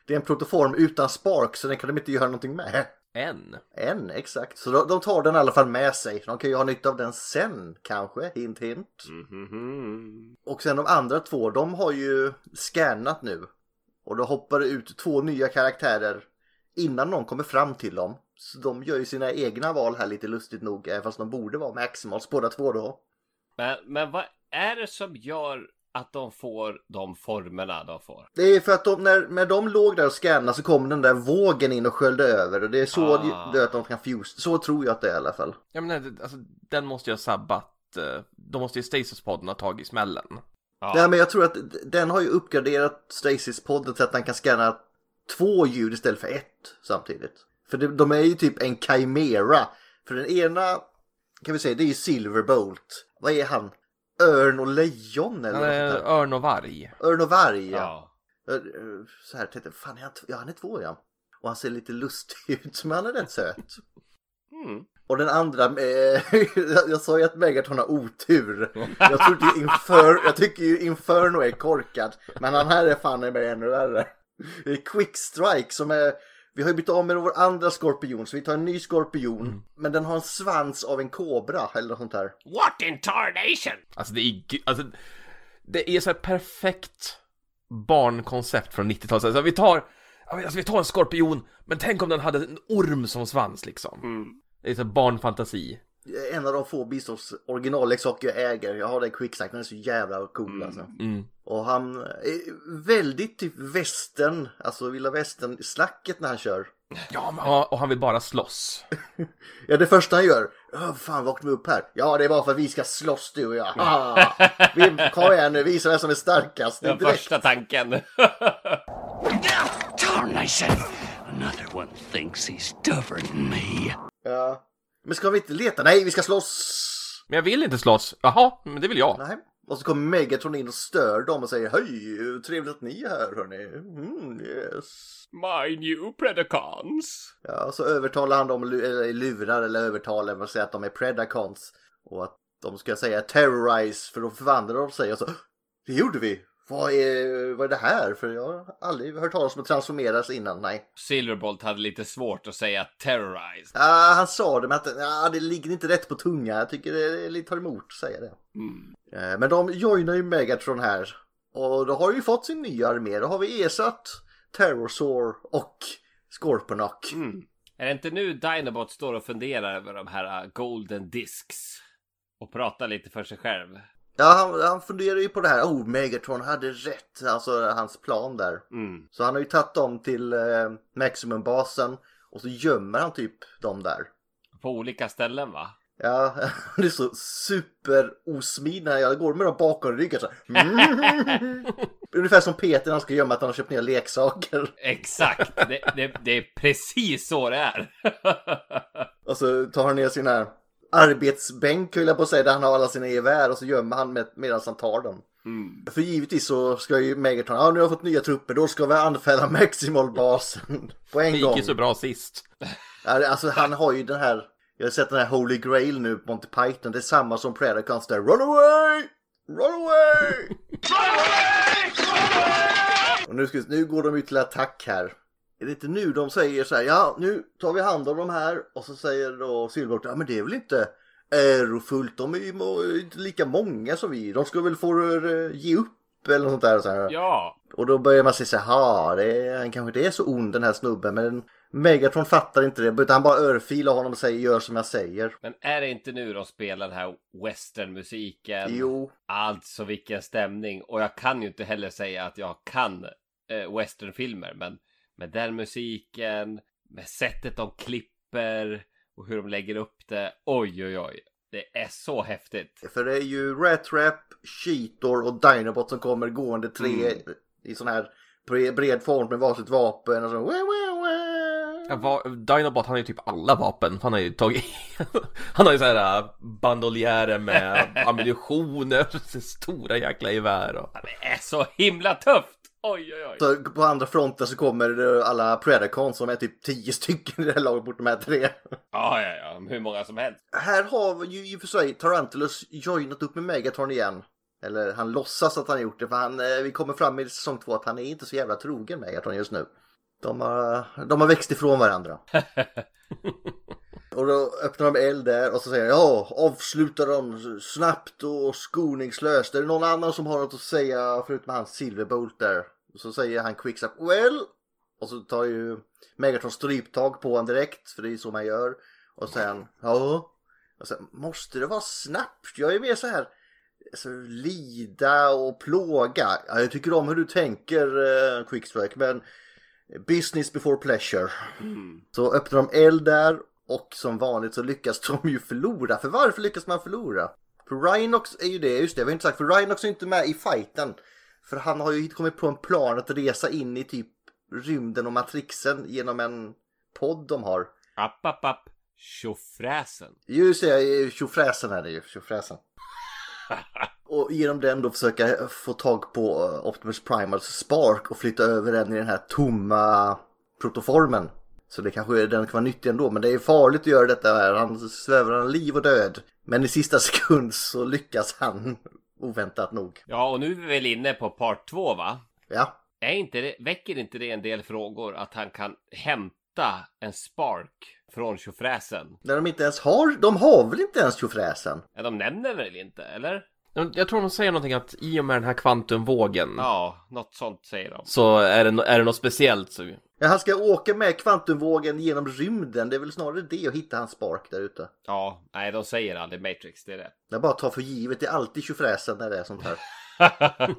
[SPEAKER 1] det är en protoform utan spark så den kan de inte göra någonting med.
[SPEAKER 3] En.
[SPEAKER 1] En, exakt. Så de, de tar den i alla fall med sig. De kan ju ha nytta av den sen kanske, hint hint.
[SPEAKER 4] Mhm.
[SPEAKER 1] Och sen de andra två, de har ju scannat nu. Och då hoppar det ut två nya karaktärer innan någon kommer fram till dem. Så de gör ju sina egna val här lite lustigt nog, även fast de borde vara Maximals båda två då.
[SPEAKER 4] Men, men vad är det som gör att de får de formerna de får?
[SPEAKER 1] Det är för att de, när, när de låg där och scannade så kom den där vågen in och sköljde över. Och det är så
[SPEAKER 4] Ah.
[SPEAKER 1] det att de kan fuse. Så tror jag att det är i alla fall.
[SPEAKER 3] Jag menar, alltså, den måste ju ha sabbat. eh, De måste ju Stasis-podden ha tagit smällen.
[SPEAKER 4] Ja.
[SPEAKER 1] Nej men jag tror att den har ju uppgraderat Stasis-podden så att den kan scanna två ljud istället för ett samtidigt. För det, de är ju typ en chimera. För den ena kan vi säga det är ju Silverbolt. Vad är han? Örn och lejon eller
[SPEAKER 3] är
[SPEAKER 1] något
[SPEAKER 3] örn och varg.
[SPEAKER 1] Örn och varg ja.
[SPEAKER 4] ja.
[SPEAKER 1] Så här tänkte jag, fan är han, ja han är två ja. Och han ser lite lustig ut men han är rätt söt.
[SPEAKER 4] Mm.
[SPEAKER 1] Och den andra, eh, jag sa ju att Megatron har otur. Jag, trodde ju Infer, jag tycker ju Inferno är korkad. Men han här är fan i mig ännu värre. Det är Quick Strike som är, vi har ju bytt av med vår andra skorpion så vi tar en ny skorpion. Men den har en svans av en kobra eller något sånt här.
[SPEAKER 4] What in tarnation?
[SPEAKER 3] Alltså det är, alltså, det är så här perfekt barnkoncept från 90-talet. Alltså vi tar, alltså vi tar en skorpion, men tänk om den hade en orm som svans liksom. Det är så här barnfantasi.
[SPEAKER 1] En av de få Beastars originalleksaker jag äger. Jag har det i Quick Strike, den är så jävla cool alltså.
[SPEAKER 3] Mm.
[SPEAKER 1] Och han är väldigt typ västern, alltså vilda västern slacket när han kör.
[SPEAKER 3] Ja, men, ja, och han vill bara slåss.
[SPEAKER 1] Ja, det första han gör. "Åh, fan, vaknar vi upp här? Ja, det är bara för att vi ska slåss du och jag. Ah, vi, kom igen nu, visa vem som är starkast.
[SPEAKER 4] Den första tanken.
[SPEAKER 2] Tarnation! Another one thinks he's tougher than me.
[SPEAKER 1] Ja. Men ska vi inte leta? Nej, vi ska slåss!
[SPEAKER 3] Men jag vill inte slåss. Jaha, men det vill jag.
[SPEAKER 1] Nej. Och så kommer Megatron in och stör dem och säger Hej, trevligt att ni är här hörni. Mm, yes.
[SPEAKER 4] My new Predacons.
[SPEAKER 1] Ja, och så övertalar han dem, eller lurar eller övertalar med att säga att de är Predacons. Och att de ska säga terrorize för då förvandlar de sig och så Det gjorde vi! Vad är, vad är det här? För jag har aldrig hört talas om att transformeras innan, nej.
[SPEAKER 4] Silverbolt hade lite svårt att säga terrorize.
[SPEAKER 1] Ah, han sa det med att ah, det ligger inte rätt på tunga. Jag tycker det är lite tar emot att säga det. Eh, Men de joinar ju Megatron här. Och då har ju fått sin nya armé. Då har vi ersatt Terrorsaur och Scorponok.
[SPEAKER 4] Är det inte nu Dinobot står och funderar över de här Golden Discs? Och pratar lite för sig själv.
[SPEAKER 1] Ja, han, han funderar ju på det här. Oh, Megatron hade rätt. Alltså hans plan där.
[SPEAKER 4] Mm.
[SPEAKER 1] Så han har ju tagit dem till eh, Maximum-basen. Och så gömmer han typ dem där.
[SPEAKER 4] På olika ställen va?
[SPEAKER 1] Ja, det är så super osmidig när jag går med dem bakom ryggen så. Mm. Ungefär som Peter när han ska gömma att han har köpt nya leksaker.
[SPEAKER 4] Exakt! det, det, det är precis så det är.
[SPEAKER 1] Och så tar han ner sin här arbetsbänk höll jag på att säga där han har alla sina gevär och så gömmer han med, medan han tar dem. För givetvis så ska ju Megatron, ja nu har jag fått nya trupper, då ska vi anfalla Maximal-basen på en
[SPEAKER 3] Det
[SPEAKER 1] gång.
[SPEAKER 3] gick ju så bra sist.
[SPEAKER 1] Alltså han har ju den här, jag har sett den här Holy Grail nu på Monty Python, det är samma som Predacons där, Run away! Run away! Och nu, ska, nu går de ut till attack här. Är det inte nu de säger så här, ja nu tar vi hand om de här och så säger då Silverbolt, ja men det är väl inte ärofullt, de är ju inte lika många som vi, de ska väl få eh, ge upp eller något sånt där. Så här.
[SPEAKER 4] ja.
[SPEAKER 1] Och då börjar man säga så här, "Ha, det han kanske inte är så ond den här snubben men Megatron fattar inte det utan han bara örfilar honom och säger gör som jag säger.
[SPEAKER 4] Men är det inte nu de spelar den här westernmusiken?
[SPEAKER 1] Jo,
[SPEAKER 4] Alltså vilken stämning. Och jag kan ju inte heller säga att jag kan eh, westernfilmer. Men med den musiken, med sättet de klipper och hur de lägger upp det. Oj, oj, oj. Det är så häftigt.
[SPEAKER 1] För det är ju Ratrap, Cheetor och Dinobot som kommer gående tre i sån här bre- bred form med varsitt vapen och så. Wah, wah, wah.
[SPEAKER 3] Ja, va- Dinobot han har ju typ alla vapen. Han har ju tagit... han har ju så här äh, bandoljärer med ammunition, stora jäkla gevär och...
[SPEAKER 4] Det är så himla tufft! Oj, oj, oj.
[SPEAKER 1] Så på andra fronten så kommer alla Predacons som är typ tio stycken i det här laget mot de här tre.
[SPEAKER 4] Ja, ja, ja. Hur många som helst.
[SPEAKER 1] Här har ju i och för sig Tarantulas joinat upp med Megatron igen. Eller han låtsas att han gjort det för han, eh, vi kommer fram i säsong två att han är inte så jävla trogen Megatron just nu. De har, de har växt ifrån varandra. och då öppnar de eld där och så säger ja avsluta dem snabbt och skoningslöst. Är det någon annan som har något att säga förutom han Silverbolt där? Så säger han Quickstep, well. Och så tar ju Megatron stryptag på honom direkt för det är så man gör. Och sen, ja. Och sen, måste det vara snabbt? Jag är mer så här alltså, lida och plåga. Ja, jag tycker om hur du tänker eh, Quickstrike men business before pleasure. Så öppnar de eld där och som vanligt så lyckas de ju förlora. För varför lyckas man förlora? För Rhinox är ju det, just det, jag har inte sagt, för Rhinox är inte med i fighten. För han har ju kommit på en plan att resa in i typ rymden och matrixen genom en podd de har.
[SPEAKER 4] App, app, app. Tjofräsen.
[SPEAKER 1] Just det, tjofräsen är det ju, tjofräsen. och genom den då försöka få tag på eh, Optimus Primals Spark och flytta över den i den här tomma protoformen. Så det kanske är, den kan vara nyttig ändå, men det är farligt att göra detta här. Han svävar han liv och död. Men i sista sekund så lyckas han oväntat nog.
[SPEAKER 4] Ja, och nu är vi väl inne på part två, va?
[SPEAKER 1] Ja,
[SPEAKER 4] Är inte det, väcker inte det en del frågor att han kan hämta en spark från tjofräsen?
[SPEAKER 1] när de inte ens har, de har väl inte ens tjofräsen?
[SPEAKER 4] Ja, de nämner väl inte, eller?
[SPEAKER 3] Jag tror de säger någonting att i och med den här kvantumvågen
[SPEAKER 4] Ja, något sånt säger de.
[SPEAKER 3] så är det, är det något speciellt så...
[SPEAKER 1] Ja, han ska åka med kvantumvågen genom rymden. Det är väl snarare det och hitta hans Spark där ute.
[SPEAKER 4] Ja, nej, de säger aldrig Matrix, det är det.
[SPEAKER 1] Jag bara tar för givet, det är alltid tjofräsen när det är sånt här.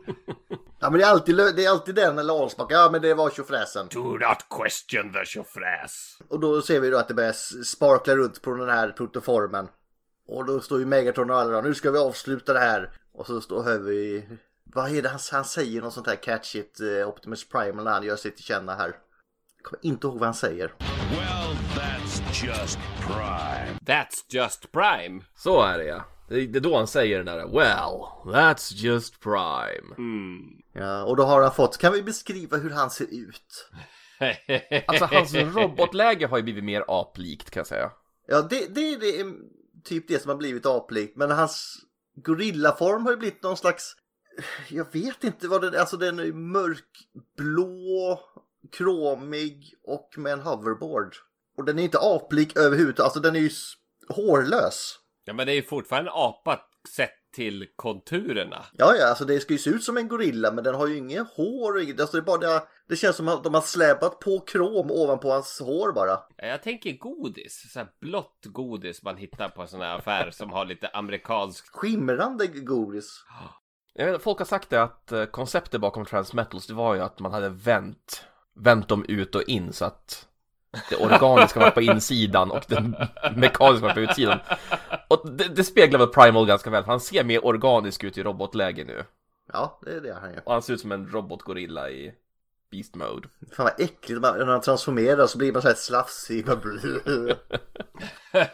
[SPEAKER 1] Ja men det är alltid, det är alltid den eller Allspark, ja men det var tjofräsen.
[SPEAKER 4] Do not question the tjofräs.
[SPEAKER 1] Och då ser vi då att det börjar sparkla runt på den här protoformen. Och då står ju Megatron och alla nu ska vi avsluta det här. Och så står hör vi, vad är det han, han säger något sånt här catchigt eh, Optimus Primal när han gör sig till känna här. Jag kommer inte ihåg vad han säger.
[SPEAKER 2] Well, that's just prime.
[SPEAKER 4] That's just prime.
[SPEAKER 3] Så är det ja. Det är då han säger den där Well, that's just prime.
[SPEAKER 1] Ja, och då har han fått, kan vi beskriva hur han ser ut?
[SPEAKER 3] Alltså hans robotläge har ju blivit mer aplikt kan jag säga.
[SPEAKER 1] Ja, det, det, det är typ det som har blivit aplikt. Men hans gorillaform har ju blivit någon slags... Jag vet inte vad det är. Alltså den är mörkblå, kromig och med en hoverboard. Och den är inte aplik överhuvudtaget. Alltså den är ju hårlös.
[SPEAKER 4] Ja, men det är ju fortfarande en apa sett till konturerna.
[SPEAKER 1] Ja, ja, alltså det ska ju se ut som en gorilla men den har ju inget hår och inget. Alltså det, är bara det, det känns som att de har släpat på krom ovanpå hans hår bara.
[SPEAKER 4] Ja, Jag tänker godis, så här blått godis man hittar på sån här affär som har lite amerikansk...
[SPEAKER 1] Skimrande godis.
[SPEAKER 3] Jag vet, folk har sagt det att eh, konceptet bakom Transmetals det var ju att man hade vänt, vänt dem ut och in så att det organiska var på insidan och det mekaniska var på utsidan. Och det, det speglar väl Primal ganska väl, för han ser mer organisk ut i robotläge nu.
[SPEAKER 1] Ja, det är det han gör.
[SPEAKER 3] Och han ser ut som en robotgorilla i Beast Mode.
[SPEAKER 1] Fan vad äckligt, Man- när han transformerar så blir man så här slafsig.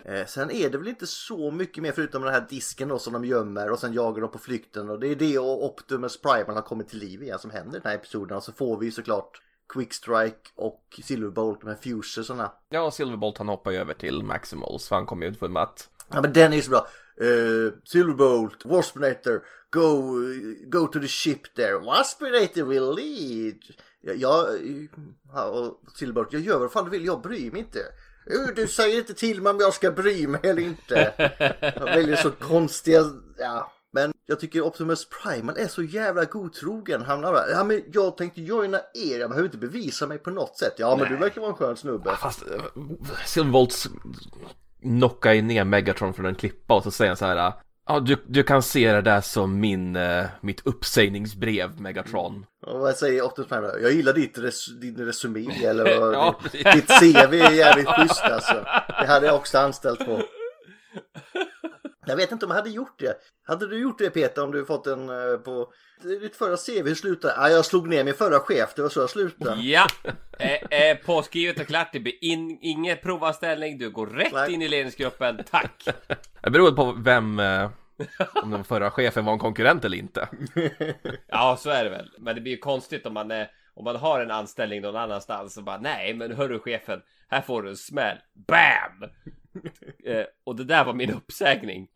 [SPEAKER 1] Eh, sen är det väl inte så mycket mer förutom den här disken då som de gömmer och sen jagar de på flykten och det är det och Optimus Primal har kommit till liv igen som händer i den här episoden och så får vi ju såklart Quickstrike och Silverbolt med fuserserna.
[SPEAKER 3] Ja, Silverbolt han hoppar ju över till Maximals, för han kommer ju inte få med att
[SPEAKER 1] Ja men den är ju så bra. Uh, Silverbolt, Waspinator, go, go to the ship there. Waspinator will lead. Ja, jag, ja, och Silverbolt, jag gör vad fan du vill, jag bryr mig inte. "Jo, Du säger inte till mig om jag ska bry mig eller inte. Jag väljer så konstiga, ja. Men jag tycker Optimus Primal är så jävla godtrogen. Han bara, ja men jag tänkte joina er, jag behöver inte bevisa mig på något sätt. Ja men du verkar vara en skön snubbe.
[SPEAKER 3] Fast eh, Silverbolt knockar ju ner Megatron från en klippa och så säger han så här Ja, du, du kan se det där som min, eh, mitt uppsägningsbrev, Megatron.
[SPEAKER 1] Och vad säger Optimus Prime? Jag gillar ditt res din resumé eller vad,
[SPEAKER 3] Ja,
[SPEAKER 1] ditt, ditt CV är jävligt schysst alltså. Det hade jag också anställt på. Jag vet inte om jag hade gjort det. Hade du gjort det Peter om du fått en eh, på ditt förra CV? Hur slutade ah, Jag slog ner min förra chef, det var så jag slutade.
[SPEAKER 4] Ja! Eh, eh, påskrivet och klart. Det blir in, ingen provanställning. Du går rätt
[SPEAKER 1] Nej.
[SPEAKER 4] in i ledningsgruppen. Tack!
[SPEAKER 3] Det beror på vem, eh, om den förra chefen var en konkurrent eller inte.
[SPEAKER 4] Ja, så är det väl. Men det blir ju konstigt om man, är, om man har en anställning någon annanstans och bara nej, men hörru chefen, här får du en smäll. BAM! eh, och det där var min uppsägning.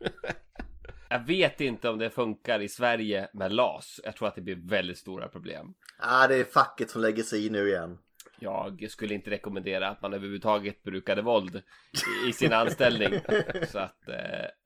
[SPEAKER 4] Jag vet inte om det funkar i Sverige med LAS. Jag tror att det blir väldigt stora problem.
[SPEAKER 1] ah, det är facket som lägger sig i nu igen.
[SPEAKER 4] Jag skulle inte rekommendera att man överhuvudtaget brukade våld i, sin anställning. Så att, eh,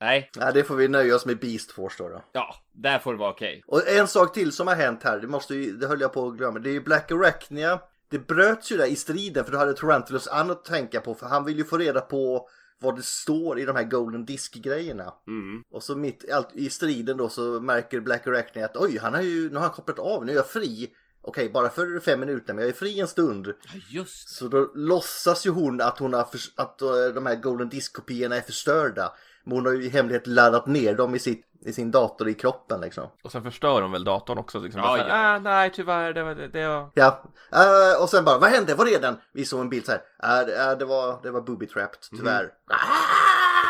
[SPEAKER 4] nej.
[SPEAKER 1] Ah, det får vi nöja oss med Beast Force då. då.
[SPEAKER 4] Ja, där får det vara okej.
[SPEAKER 1] Och en sak till som har hänt här, det, måste ju, det höll jag på att glömma. Det är ju Black Arachnia. Det bröts ju där i striden för då hade Tarantulas annat att tänka på för han vill ju få reda på vad det står i de här Golden Disk-grejerna.
[SPEAKER 4] Mm.
[SPEAKER 1] Och så mitt allt, i striden då så märker Black Arachnia att oj, han har ju, nu har han kopplat av, nu är jag fri. Okej, bara för fem minuter, men jag är fri en stund.
[SPEAKER 4] Ja, just
[SPEAKER 1] Så då låtsas ju hon att, hon har för, att eh, de här Golden Disk-kopiorna är förstörda. Men hon har ju i hemlighet laddat ner dem i, sitt, i sin dator i kroppen liksom.
[SPEAKER 3] Och sen förstör de väl datorn också liksom.
[SPEAKER 4] Ja,
[SPEAKER 3] Bara så här,
[SPEAKER 4] ja.
[SPEAKER 3] ah, nej tyvärr, det var, det, det var...
[SPEAKER 1] Ja, eh, och sen bara, vad hände? Var är den? Vi såg en bild så här. Uh, det, det var, det var booby-trapped, tyvärr.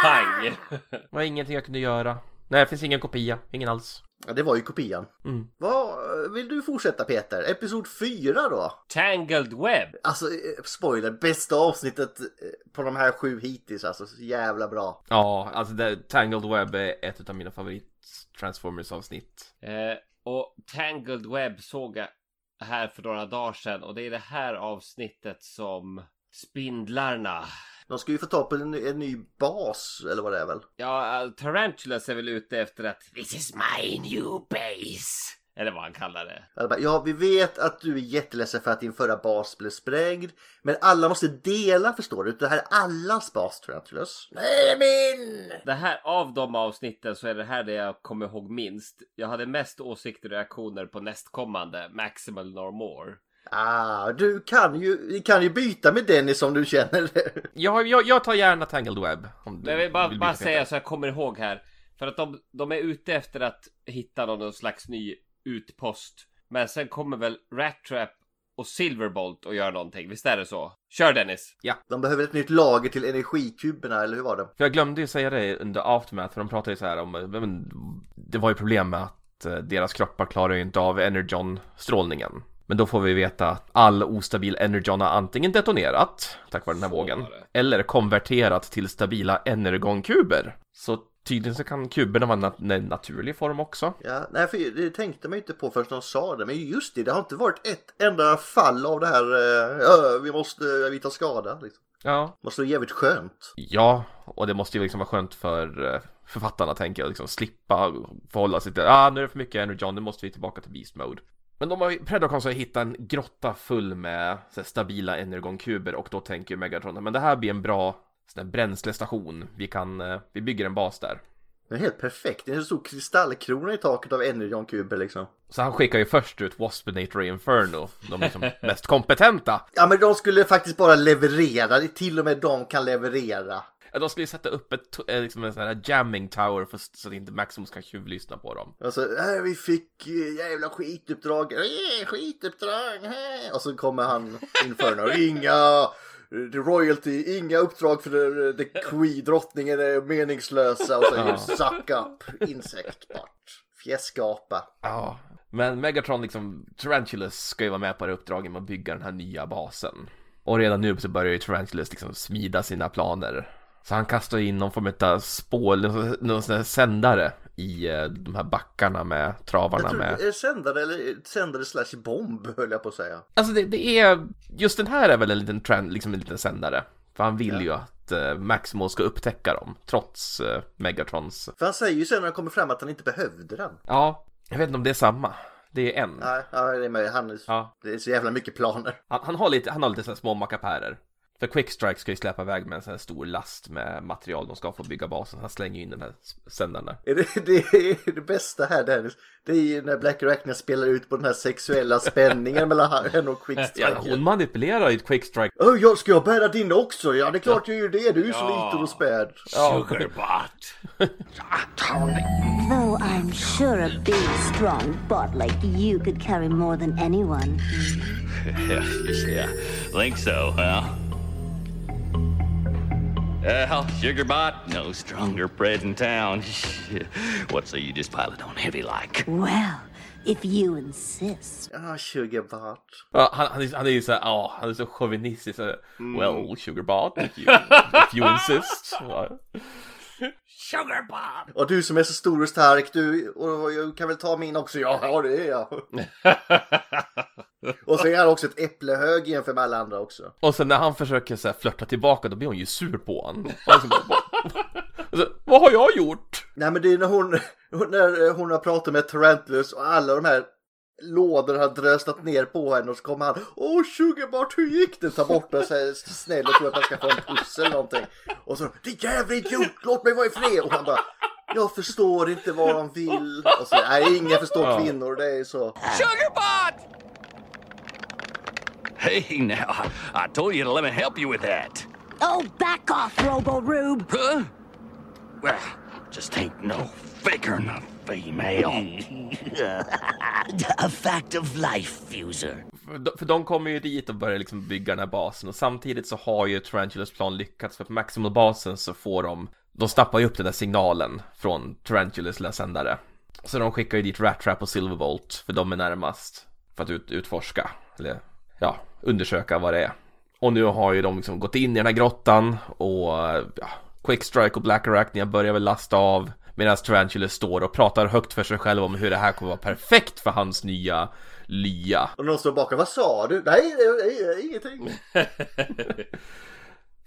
[SPEAKER 4] pang!
[SPEAKER 3] Det var ingenting jag kunde göra. Nej, det finns ingen kopia, ingen alls.
[SPEAKER 1] Ja, det var ju kopian.
[SPEAKER 3] Mm.
[SPEAKER 1] Vad vill du fortsätta Peter? Episod 4 då?
[SPEAKER 4] Tangled web.
[SPEAKER 1] Alltså, eh, spoiler, bästa avsnittet eh, på de här sju hittills, alltså så jävla bra.
[SPEAKER 3] Ja, alltså det, Tangled Web är ett av mina favorit Transformers avsnitt.
[SPEAKER 4] Eh, och Tangled web såg jag här för några dagar sedan och det är det här avsnittet som Spindlarna.
[SPEAKER 1] De ska ju få ta på en, ny- en ny bas, eller vad det är väl?
[SPEAKER 4] Ja, eh, Tarantulas är väl ute efter att This is my new base. Eller vad han kallar det.
[SPEAKER 1] Ja, vi vet att du är jätteledsen för att din förra bas blev sprängd. Men alla måste dela, förstår du? Det här är allas bas, Tulus. Nej, min!
[SPEAKER 4] Det här, av de avsnitten så är det här det jag kommer ihåg minst. Jag hade mest åsikter och reaktioner på nästkommande, Maximal Nor More.
[SPEAKER 1] Ah, du kan ju, vi kan ju byta med Dennis om du känner det.
[SPEAKER 3] Jag, jag, jag tar gärna Tangled Web. Om du
[SPEAKER 4] Jag vill bara,
[SPEAKER 3] vill
[SPEAKER 4] bara säga så jag kommer ihåg här. För att de, de är ute efter att hitta någon slags ny utpost. Men sen kommer väl Rat Trap och Silverbolt och gör någonting. Visst är det så? Kör Dennis!
[SPEAKER 1] De behöver ett nytt lager till energikuberna, eller hur var det?
[SPEAKER 3] För jag glömde ju säga det under Aftermath, för de pratade ju så här om, men, det var ju problem med att eh, deras kroppar klarar ju inte av Energon-strålningen. Men då får vi veta att all ostabil Energon har antingen detonerat, tack vare den här
[SPEAKER 4] Så
[SPEAKER 3] vågen, eller konverterat till stabila Energon-kuber. Så tydligen så kan kuberna vara nat- en naturlig form också.
[SPEAKER 1] Ja, nej, för det tänkte man ju inte på förrän de sa det. Men just det, det har inte varit ett enda fall av det här, "Ja, vi måste, vi tar skada. Liksom.
[SPEAKER 3] Ja,
[SPEAKER 1] Måste vara jävligt skönt.
[SPEAKER 3] Ja, och det måste ju liksom vara skönt för eh, författarna tänker jag, liksom slippa förhålla sig till ah, nu är det för mycket Energon, nu måste vi tillbaka till Beast Mode. Men de har Predacons har hittat en grotta full med här, stabila Energon-kuber och då tänker ju Megatron, men det här blir en bra sån här, bränslestation, vi kan, eh, vi bygger en bas där.
[SPEAKER 1] Det är helt perfekt. Det är en stor kristallkrona i taket av Energon-kuber liksom.
[SPEAKER 3] Så han skickar ju först ut Waspinator och Inferno, de liksom mest kompetenta.
[SPEAKER 1] Ja, men de skulle faktiskt bara leverera. Till och med de kan leverera.
[SPEAKER 3] De skulle ju sätta upp ett, eh, liksom en sån här jamming tower för, så att inte Maximus kan tjuvlyssna på dem.
[SPEAKER 1] Alltså, äh, vi fick äh, jävla skituppdrag. Äh, skituppdrag. Äh. Och så kommer han Inferno. Inga eh, the royalty, inga uppdrag för the, the queen, drottningen är meningslösa. Och så
[SPEAKER 3] Ja.
[SPEAKER 1] suck up, insekt bort. Fjäskapa.
[SPEAKER 3] Ja, men Megatron liksom, Tarantulas ska ju vara med på det uppdraget med att bygga den här nya basen. Och redan nu så börjar ju Tarantulas liksom smida sina planer. Så han kastar in någon form av spål, någon sån här sändare i eh, de här backarna med
[SPEAKER 1] Jag
[SPEAKER 3] travarna
[SPEAKER 1] tror
[SPEAKER 3] med.
[SPEAKER 1] det är sändare eller sändare slash bomb höll jag på att säga.
[SPEAKER 3] Alltså det, det är, just den här är väl en liten trend, liksom en liten sändare. För han vill ju att eh, Maximus ska upptäcka dem, trots eh, Megatrons.
[SPEAKER 1] För han säger ju sen när han kommer fram att han inte behövde den.
[SPEAKER 3] Ja, jag vet inte om det är samma. Det är en.
[SPEAKER 1] Nej, ja, det är med. Han,
[SPEAKER 3] Ja.
[SPEAKER 1] Det är så jävla mycket planer.
[SPEAKER 3] Han, han har lite, han har lite så små mackapärer. För Quickstrike ska ju släppa iväg med en sån här stor last med material de ska få bygga basen. Han slänger ju in den här sändaren där.
[SPEAKER 1] Är det, det, är det bästa här Dennis, det är ju när Black Arachnia spelar ut på den här sexuella spänningen mellan henne och
[SPEAKER 3] Ja,
[SPEAKER 1] Quickstrike.
[SPEAKER 3] hon manipulerar ju Quickstrike.
[SPEAKER 1] Åh, jag ska jag bära din också? Ja, det är klart jag gör det. Du är ju så liten och späd.
[SPEAKER 4] Sugarbot.
[SPEAKER 8] Though I'm sure a big, strong bot like you could carry more than anyone.
[SPEAKER 2] Yeah, yeah. Think so, huh? Well, Sugarbot, no stronger bread in town. what say you just pile it on heavy like?
[SPEAKER 8] Well, if you insist.
[SPEAKER 1] Ja, Sugarbot.
[SPEAKER 3] Uh, ja, han, han, är, uh, oh, han är ju såhär, ja, han är så chauvinistisk. Så, uh, hmm. Well, Sugarbot, if you, if you insist. Ja.
[SPEAKER 4] Sugarbot.
[SPEAKER 1] Och du som är så stor och stark, du och jag kan väl ta min också? Ja, ja det är jag. och så är han också ett äpplehög jämfört med alla andra också.
[SPEAKER 3] Och sen när han försöker så här, flörta tillbaka, då blir hon ju sur på honom. Och han så bara, och så, Vad har jag gjort?
[SPEAKER 1] Nej men det är när hon, när hon har pratat med Tarantulas och alla de här lådorna har dröstat ner på henne och så kommer han Åh Sugarbart hur gick det? Ta bort den så här snäll och tror att han ska få en puss eller någonting. Och så Det jävla idiot, låt mig vara i fred! Och han bara Jag förstår inte vad de vill. Och så, nej ingen förstår kvinnor, det är så.
[SPEAKER 2] Sugarbot! Hey, now, I, told you to let me help you with that.
[SPEAKER 8] Oh, back off, Robo Rube!
[SPEAKER 2] Huh? Well, just ain't no figuring a female.
[SPEAKER 5] A fact of life, Fuser.
[SPEAKER 3] För de, för de kommer ju dit och börjar liksom bygga den här basen och samtidigt så har ju Tarantulas plan lyckats för på Maximal-basen så får de De snappar ju upp den där signalen från Tarantulas sändare Så de skickar ju dit Rat Trap och Silverbolt för de är närmast För att ut, utforska eller ja, undersöka vad det är Och nu har ju de liksom gått in i den här grottan och ja, Quickstrike och Black Arachnia börjar väl lasta av Medan Tarantulas står och pratar högt för sig själv om hur det här kommer vara perfekt för hans nya lya
[SPEAKER 1] Och någon står bakom, vad sa du? Nej, nej, nej ingenting.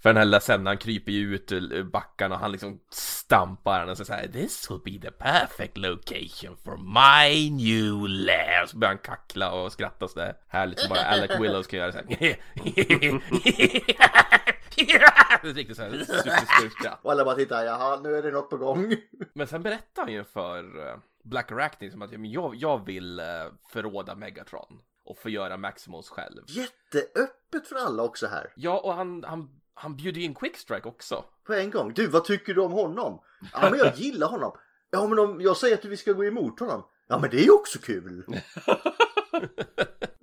[SPEAKER 3] För den här lilla sändaren kryper ju ut ur backarna och han liksom stampar och säger såhär This will be the perfect location for my new lair. Så börjar han kackla och skratta sådär härligt som bara Alec Willows kan göra såhär. Riktigt såhär superskurkskratt.
[SPEAKER 1] Och alla bara tittar, jaha nu är det något på gång.
[SPEAKER 3] Men sen berättar han ju för eh, Black Arachne som att jag, jag vill eh, förråda Megatron och förgöra Maximals själv.
[SPEAKER 1] Jätteöppet för alla också här.
[SPEAKER 3] Ja, och han, han, han bjuder in Quickstrike också.
[SPEAKER 1] På en gång. Du, vad tycker du om honom? Ja, men jag gillar honom. Ja, men om jag säger att vi ska gå emot honom. Ja, men det är ju också kul.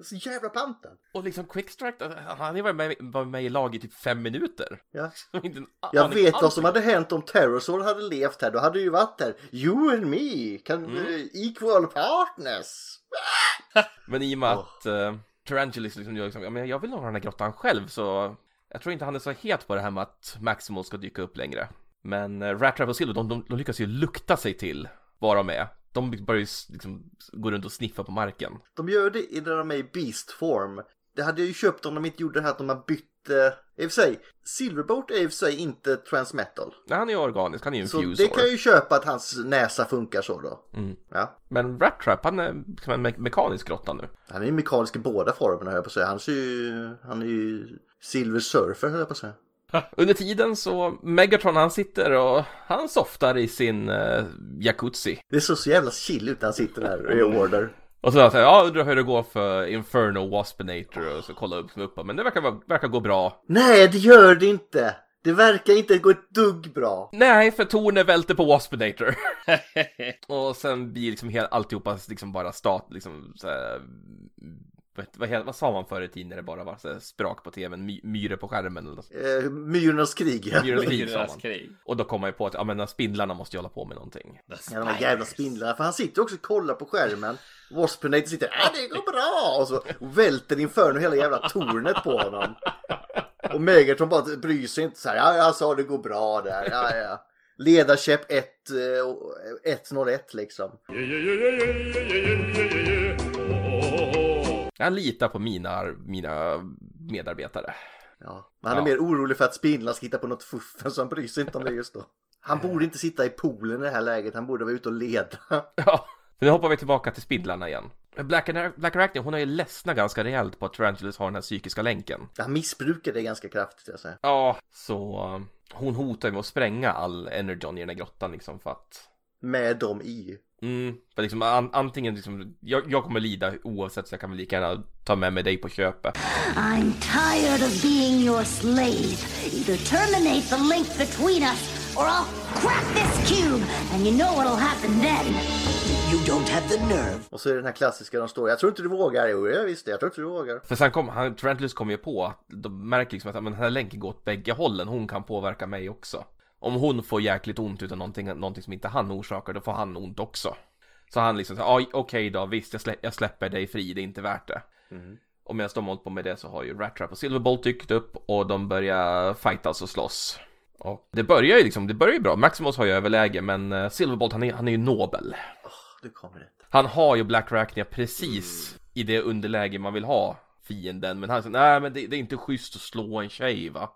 [SPEAKER 1] Så jävla panten.
[SPEAKER 3] Och liksom Quickstrike, han har varit med, varit med i lag i typ fem minuter.
[SPEAKER 1] Ja.
[SPEAKER 3] Inte
[SPEAKER 1] Jag vet vad som hade hänt om Terrorsaur hade levt här. Då hade ju varit här. You and me can eh, equal partners.
[SPEAKER 3] Men i och med att uh, liksom, gör liksom, ja, men jag vill nog ha den här grottan själv så jag tror inte han är så het på det här med att Maximal ska dyka upp längre. Men uh, Rat Trap och Silver, de, de, de lyckas ju lukta sig till vad de är. De börjar ju liksom gå runt och sniffa på marken.
[SPEAKER 1] De gör det i när de är i beast form. Det hade jag ju köpt om de inte gjorde det här att de har bytt... eh, I och för sig, Silverboat är i och för sig inte transmetal.
[SPEAKER 3] Nej, han är ju organisk, han är ju en
[SPEAKER 1] Så
[SPEAKER 3] fusor.
[SPEAKER 1] det kan jag ju köpa att hans näsa funkar så då.
[SPEAKER 3] Mm.
[SPEAKER 1] Ja.
[SPEAKER 3] Men Rat Trap, han är som en me- mekanisk grotta nu.
[SPEAKER 1] Han är ju mekanisk i båda formerna jag på att säga. Han, ser ju, han är ju Silver Surfer höll jag på att säga.
[SPEAKER 3] Under tiden så, Megatron han sitter och han softar i sin uh, jacuzzi.
[SPEAKER 1] Det ser så jävla chill ut när han sitter där i order.
[SPEAKER 3] Och så säger ja undrar hur det går för Inferno Waspinator och så kolla upp, upp men det verkar, verkar gå bra.
[SPEAKER 1] Nej, det gör det inte. Det verkar inte gå ett dugg bra.
[SPEAKER 3] Nej, för Torne välter på Waspinator. och sen blir liksom helt, alltihopa liksom bara stat, liksom så här, vad, vad, sa man förr i tiden när det bara var så sprak på tvn, my, myror på skärmen eller något.
[SPEAKER 1] Eh, Myrornas krig. Ja.
[SPEAKER 3] Myrornas krig sa man.
[SPEAKER 4] krig.
[SPEAKER 3] Och då kom man ju på att, ja men spindlarna måste ju hålla på med någonting.
[SPEAKER 1] Ja, de här jävla spindlarna. För han sitter också och kollar på skärmen. Waspinator sitter, ja det går bra! Och så välter Inferno hela jävla tornet på honom. Och Megatron bara bryr sig inte så här, ja jag sa det går bra där, ja ja. Ledarkäpp 1, eh, 101 liksom.
[SPEAKER 3] Jag litar på mina, mina medarbetare.
[SPEAKER 1] Ja. Men han är
[SPEAKER 3] Ja.
[SPEAKER 1] mer orolig för att spindlarna ska hitta på något fuffen så han bryr sig inte om det just då. Han borde inte sitta i poolen i det här läget, han borde vara ute och leda.
[SPEAKER 3] Ja, nu hoppar vi tillbaka till spindlarna igen. Black, Black Arachnia, hon har ju ledsnat ganska rejält på att Tarantulas har den här psykiska länken.
[SPEAKER 1] Han missbrukar det ganska kraftigt jag säger.
[SPEAKER 3] Ja, så uh, hon hotar ju med att spränga all Energon i den här grottan liksom för att
[SPEAKER 1] Med dem i.
[SPEAKER 3] Mm, för liksom an, antingen liksom, jag, jag kommer lida oavsett så jag kan väl lika gärna ta med mig dig på köpet.
[SPEAKER 8] I'm tired of being your slave. Either terminate the link between us, or I'll crack this cube, and you know what'll happen then.
[SPEAKER 5] You don't have the nerve.
[SPEAKER 1] Och så är det den här klassiska de står. Jag tror inte du vågar. Jo, jag visste. Jag tror inte du vågar.
[SPEAKER 3] För sen kom han, Tarantulas kom ju på att de märker liksom att men den här länken går åt bägge hållen, hon kan påverka mig också. Om hon får jäkligt ont utan någonting, någonting som inte han orsakar, då får han ont också. Så han liksom, ja okej okay då, visst jag, slä, jag, släpper dig fri, det är inte värt det. Mm. Och medan de hållit på med det så har ju Rat Trap och Silverbolt dykt upp och de börjar fightas och slåss. Och det börjar ju liksom, det börjar ju bra. Maximus har ju överläge men uh, Silverbolt han är, han är ju nobel.
[SPEAKER 1] Oh, du kommer inte.
[SPEAKER 3] Han har ju Black Arachnia precis mm. i det underläge man vill ha fienden. Men han säger, nej men det, det, är inte schysst att slå en tjej va.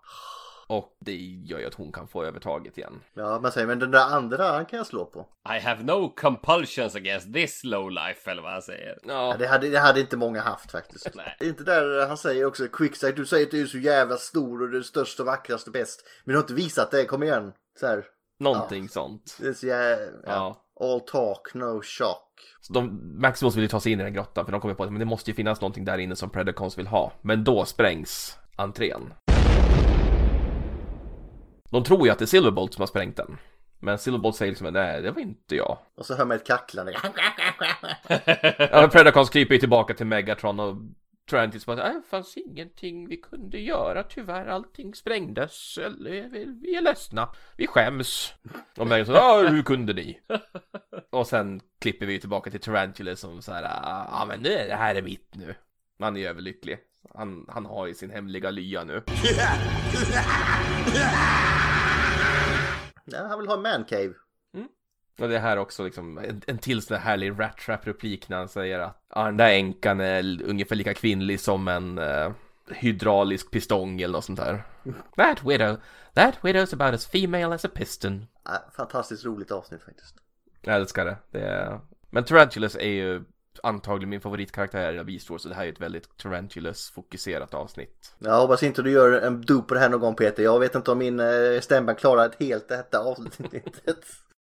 [SPEAKER 3] Och det gör ju att hon kan få övertaget igen.
[SPEAKER 1] Ja, man säger men den där andra, han kan jag slå på.
[SPEAKER 4] I have no compulsions against this low life eller vad han säger.
[SPEAKER 1] Ja. ja det, hade, det hade inte många haft faktiskt. Nej. Inte där han säger också, Quickside, du säger att du är så jävla stor och du är störst och vackrast och bäst. Men du har inte visat det, kom igen. Så här.
[SPEAKER 3] Någonting
[SPEAKER 1] ja.
[SPEAKER 3] sånt.
[SPEAKER 1] Det är så jävla, ja. All talk, no shock.
[SPEAKER 3] Så de, Maximus vill ju ta sig in i den grottan för de kommer på att men det måste ju finnas någonting där inne som Predacons vill ha. Men då sprängs entrén. De tror ju att det är Silverbolt som har sprängt den. Men Silverbolt säger liksom nej det var inte jag.
[SPEAKER 1] Och så hör man ett kacklande.
[SPEAKER 3] ja, Predacons kryper ju tillbaka till Megatron och Trantis bara det fanns ingenting vi kunde göra tyvärr allting sprängdes. Vi, vi är ledsna. Vi skäms. Och Megatron ja hur kunde ni? och sen klipper vi tillbaka till Tarantula som så här ja men nu, det här är mitt nu. Han är överlycklig. Han, han har ju sin hemliga lya nu.
[SPEAKER 1] Ja, han vill ha en mancave.
[SPEAKER 3] Mm. Och det här också liksom en, en till sån här härlig rat trap replik när han säger att ja, den där änkan är ungefär lika kvinnlig som en uh, hydraulisk pistong eller något sånt där. That widow, that widow's about as female as a piston.
[SPEAKER 1] Fantastiskt roligt avsnitt faktiskt.
[SPEAKER 3] Jag älskar det. det är... Men Tarantulas är ju antagligen min favoritkaraktär i Beast Wars så det här är ett väldigt Tarantulas fokuserat avsnitt.
[SPEAKER 1] Jag hoppas inte du gör en dupe på det här någon gång Peter. Jag vet inte om min eh, stämband klarar ett helt detta avsnittet.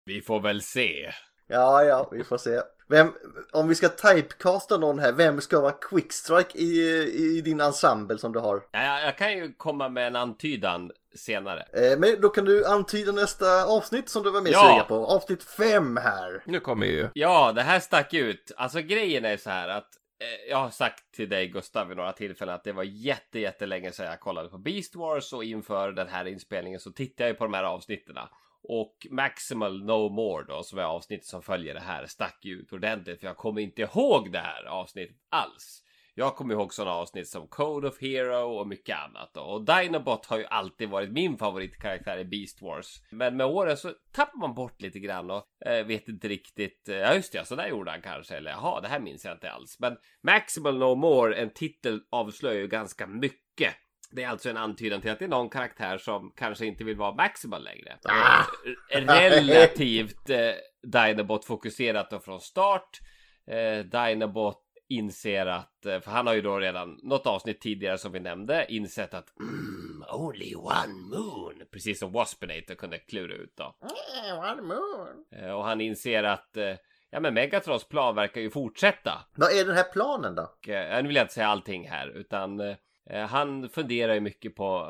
[SPEAKER 4] Vi får väl se.
[SPEAKER 1] Ja, ja, vi får se. Vem, om vi ska typecasta någon här, vem ska vara quickstrike i, i din ensemble som du har?
[SPEAKER 4] Ja, jag kan ju komma med en antydan senare.
[SPEAKER 1] Eh, men då kan du antyda nästa avsnitt som du var med ja. på. Avsnitt 5 här.
[SPEAKER 3] Nu kommer ju.
[SPEAKER 4] Ja, det här stack ut. Alltså grejen är så här att eh, jag har sagt till dig Gustav vid några tillfällen att det var jätte, jättelänge sedan jag kollade på Beast Wars och inför den här inspelningen så tittade jag på de här avsnitten. Och Maximal No More då, som är avsnittet som följer det här, stack ut ordentligt för jag kommer inte ihåg det här avsnittet alls. Jag kommer ihåg sådana avsnitt som Code of Hero och mycket annat. Då. Och Dinobot har ju alltid varit min favoritkaraktär i Beast Wars. Men med åren så tappar man bort lite grann och eh, vet inte riktigt. Eh, ja just det, så där gjorde han kanske. Eller jaha, det här minns jag inte alls. Men Maximal No More, en titel avslöjar ju ganska mycket. Det är alltså en antydan till att det är någon karaktär som kanske inte vill vara Maximal längre. Ah. Relativt eh, Dinobot fokuserat då från start. Eh, Dinobot inser att, eh, för han har ju då redan något avsnitt tidigare som vi nämnde insett att mm, only one moon, precis som Waspinator kunde klura ut då.
[SPEAKER 1] Mm, one moon.
[SPEAKER 4] Eh, och han inser att eh, Ja men Megatrons plan verkar ju fortsätta.
[SPEAKER 1] Vad är den här planen då?
[SPEAKER 4] Och, nu vill jag inte säga allting här utan eh, han funderar ju mycket på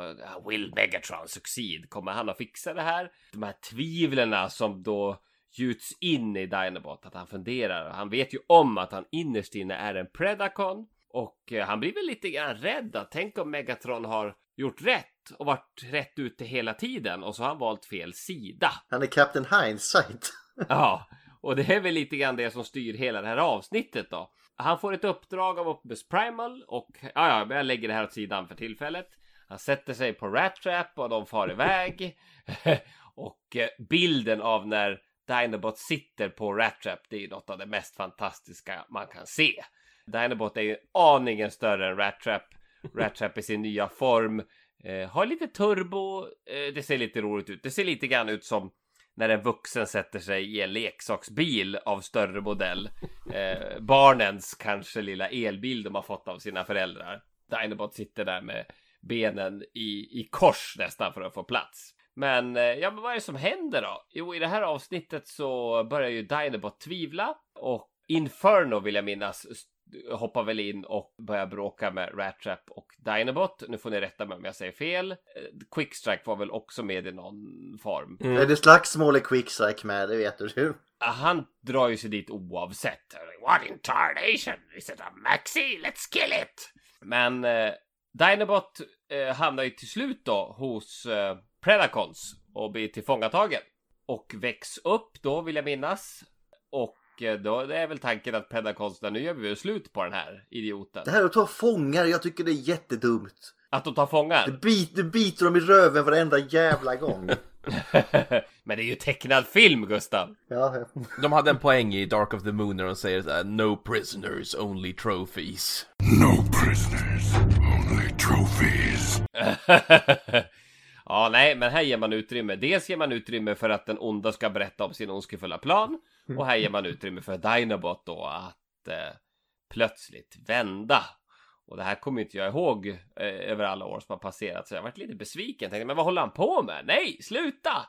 [SPEAKER 4] Will Megatron succeed? Kommer han att fixa det här? De här tvivlen som då gjuts in i Dinobot. Att han funderar. Han vet ju om att han innerst inne är en Predacon. Och eh, han blir väl lite grann rädd. Att tänk om Megatron har gjort rätt och varit rätt ute hela tiden och så har han valt fel sida.
[SPEAKER 1] Han är Captain Hindsight.
[SPEAKER 4] ja, och det är väl lite grann det som styr hela det här avsnittet då. Han får ett uppdrag av Optimus Primal och ja, ja, jag lägger det här åt sidan för tillfället. Han sätter sig på Rat Trap och de far iväg. och eh, bilden av när Dinobot sitter på Rat Trap, det är något av det mest fantastiska man kan se. Dinobot är ju aningen större än Rat Trap. Rat Trap i sin nya form. Eh, har lite turbo. Eh, det ser lite roligt ut. Det ser lite grann ut som när en vuxen sätter sig i en leksaksbil av större modell. Eh, barnens kanske lilla elbil de har fått av sina föräldrar. Dinobot sitter där med benen i, i kors nästan för att få plats. Men eh, ja, men vad är det som händer då? Jo, i det här avsnittet så börjar ju Dinobot tvivla och Inferno vill jag minnas hoppar väl in och börjar bråka med Rattrap och Dinobot. Nu får ni rätta mig om jag säger fel. Eh, Quickstrike var väl också med i någon form.
[SPEAKER 1] Är det slagsmål i Quickstrike med? Det vet du.
[SPEAKER 4] Han drar ju sig dit oavsett. What in tarnation? Is it a maxi? Let's kill it! Men eh, Dinobot eh, hamnar ju till slut då hos eh, Predacons och blir tillfångatagen. Och väcks upp då vill jag minnas. Och då det är väl tanken att Predacons, nu gör vi väl slut på den här idioten.
[SPEAKER 1] Det här att ta fångar, jag tycker det är jättedumt.
[SPEAKER 4] Att de tar fångar.
[SPEAKER 1] Det, bit, det biter dem i röven varenda jävla gång.
[SPEAKER 4] Men det är ju tecknad film Gustav.
[SPEAKER 1] Ja, ja.
[SPEAKER 3] De hade en poäng i Dark of the Moon när de säger så här, No prisoners, only trophies.
[SPEAKER 9] No prisoners, only trophies.
[SPEAKER 4] ja, nej, men här ger man utrymme. Dels ger man utrymme för att den onda ska berätta om sin ondskefulla plan. Och här ger man utrymme för Dinobot då att eh, plötsligt vända. Och det här kommer inte jag ihåg eh, över alla år som har passerat. Så jag varit lite besviken. Tänkte, men vad håller han på med? Nej, sluta!